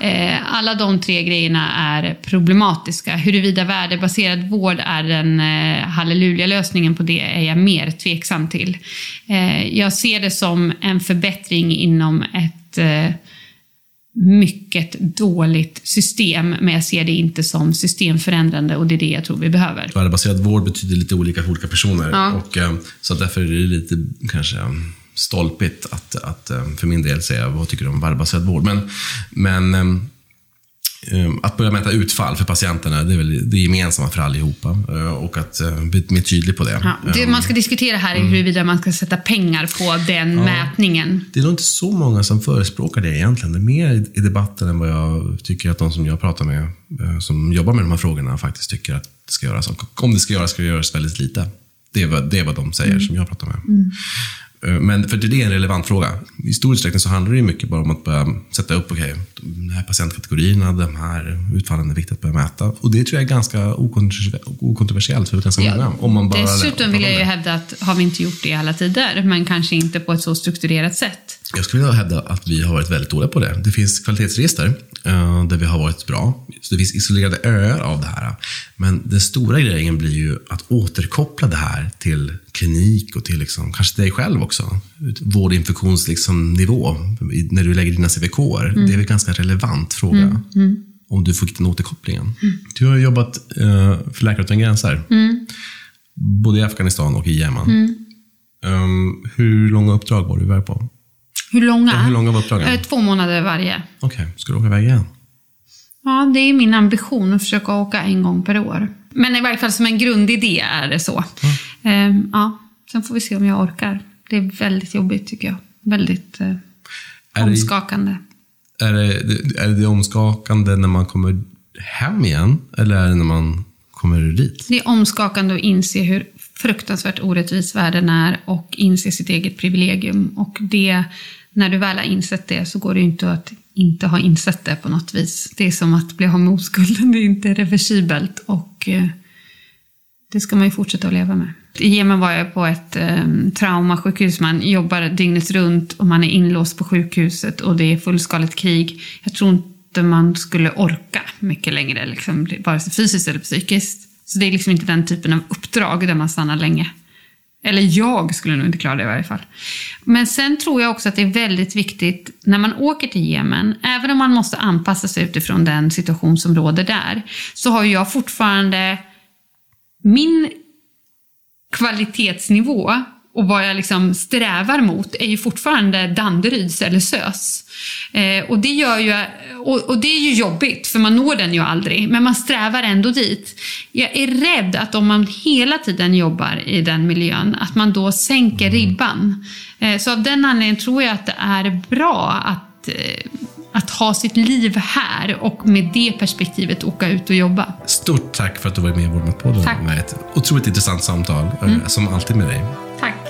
Eh, alla de tre grejerna är problematiska. Huruvida värdebaserad vård är den eh, halleluja-lösningen på det är jag mer tveksam till. Eh, jag ser det som en förbättring inom ett eh, mycket dåligt system, men jag ser det inte som systemförändrande och det är det jag tror vi behöver. Värdebaserad vård betyder lite olika för olika personer. Ja. Och, eh, så därför är det lite kanske eh, stolpigt att, att för min del säga vad tycker du om värdebaserad vård. Men, men att börja mäta utfall för patienterna, det är väl det gemensamma för allihopa. Eh, Och att eh, bli mer tydlig på det. Ja, det man ska diskutera här är huruvida man ska sätta pengar på den mätningen. Det är nog inte så många som förespråkar det egentligen. Det är mer i- debatten än vad jag tycker att de som jag pratar med, eh, som jobbar med de här frågorna, faktiskt tycker att det ska göras. Om det ska göras, ska det göras väldigt lite. Det är vad, det är vad de säger som jag pratar med. Eh, Men för det är en relevant fråga. I stor utsträckning så handlar det mycket bara om att börja sätta upp, okej, de här patientkategorierna, de här utfallen är viktigt att börja mäta. Och det tror jag är ganska okontroversiellt för ganska många. Om man bara Dessutom vill jag ju hävda att har vi inte gjort det i alla tider, men kanske inte på ett så strukturerat sätt. Jag skulle vilja hävda att vi har varit väldigt dåliga på det. Det finns kvalitetsregister eh, där vi har varit bra. Så det finns isolerade öar av det här. Men den stora grejen blir ju att återkoppla det här till klinik och till liksom, kanske dig själv också. Vårdinfektionsnivå liksom, nivå, när du lägger dina CVK. Det är väl en ganska relevant fråga. Om du får den återkopplingen. Du har jobbat eh, för Läkare Utan Gränser. Både i Afghanistan och i Yemen. Um, hur långa uppdrag var du iväg på? Hur långa? Ja, hur långa var uppdragen? Eh, Två månader varje. Okej, ska du åka iväg igen? Ja, det är min ambition att försöka åka en gång per år. Men i varje fall som en grundidé är det så. Ehm, ja, sen får vi se om jag orkar. Det är väldigt jobbigt tycker jag. Väldigt eh, det- omskakande. Är det, är det omskakande när man kommer hem igen? Eller är det när man kommer dit? Det är omskakande att inse hur fruktansvärt orättvis världen är och inse sitt eget privilegium. Och det, när du väl har insett det så går det ju inte att inte ha insett det på något vis. Det är som att bli av med oskulden, det (laughs) är inte reversibelt och eh, det ska man ju fortsätta att leva med. I Jemen var jag på ett eh, traumasjukhus, man jobbar dygnet runt och man är inlåst på sjukhuset och det är fullskaligt krig. Jag tror inte man skulle orka mycket längre, liksom, vare sig fysiskt eller psykiskt. Så det är liksom inte den typen av uppdrag där man stannar länge. Eller jag skulle nog inte klara det i varje fall. Men sen tror jag också att det är väldigt viktigt när man åker till Jemen, även om man måste anpassa sig utifrån den situation som råder där, så har ju jag fortfarande min kvalitetsnivå och vad jag liksom strävar mot är ju fortfarande Danderyds eller SÖS. Eh, och, det gör ju, och, och, det är ju jobbigt, för man når den ju aldrig, men man strävar ändå dit. Jag är rädd att om man hela tiden jobbar i den miljön, att man då sänker mm. ribban. Eh, så av den anledningen tror jag att det är bra att eh, att ha sitt liv här och med det perspektivet åka ut och jobba. Stort tack för att du var med i Vårdmatpodden. Tack. Med ett otroligt intressant samtal, mm. som alltid med dig. Tack.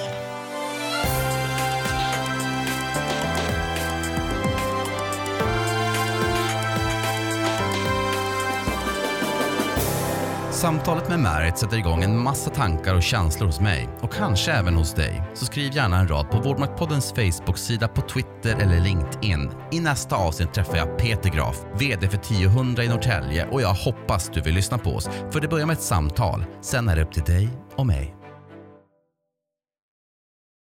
Samtalet med Märit sätter igång en massa tankar och känslor hos mig och kanske även hos dig. Så skriv gärna en rad på Vårdmaktpoddens Facebook-sida, på Twitter eller LinkedIn. I nästa avsnitt träffar jag Peter Graf, VD för 1000 i Norrtälje och jag hoppas du vill lyssna på oss. För det börjar med ett samtal, sen är det upp till dig och mig.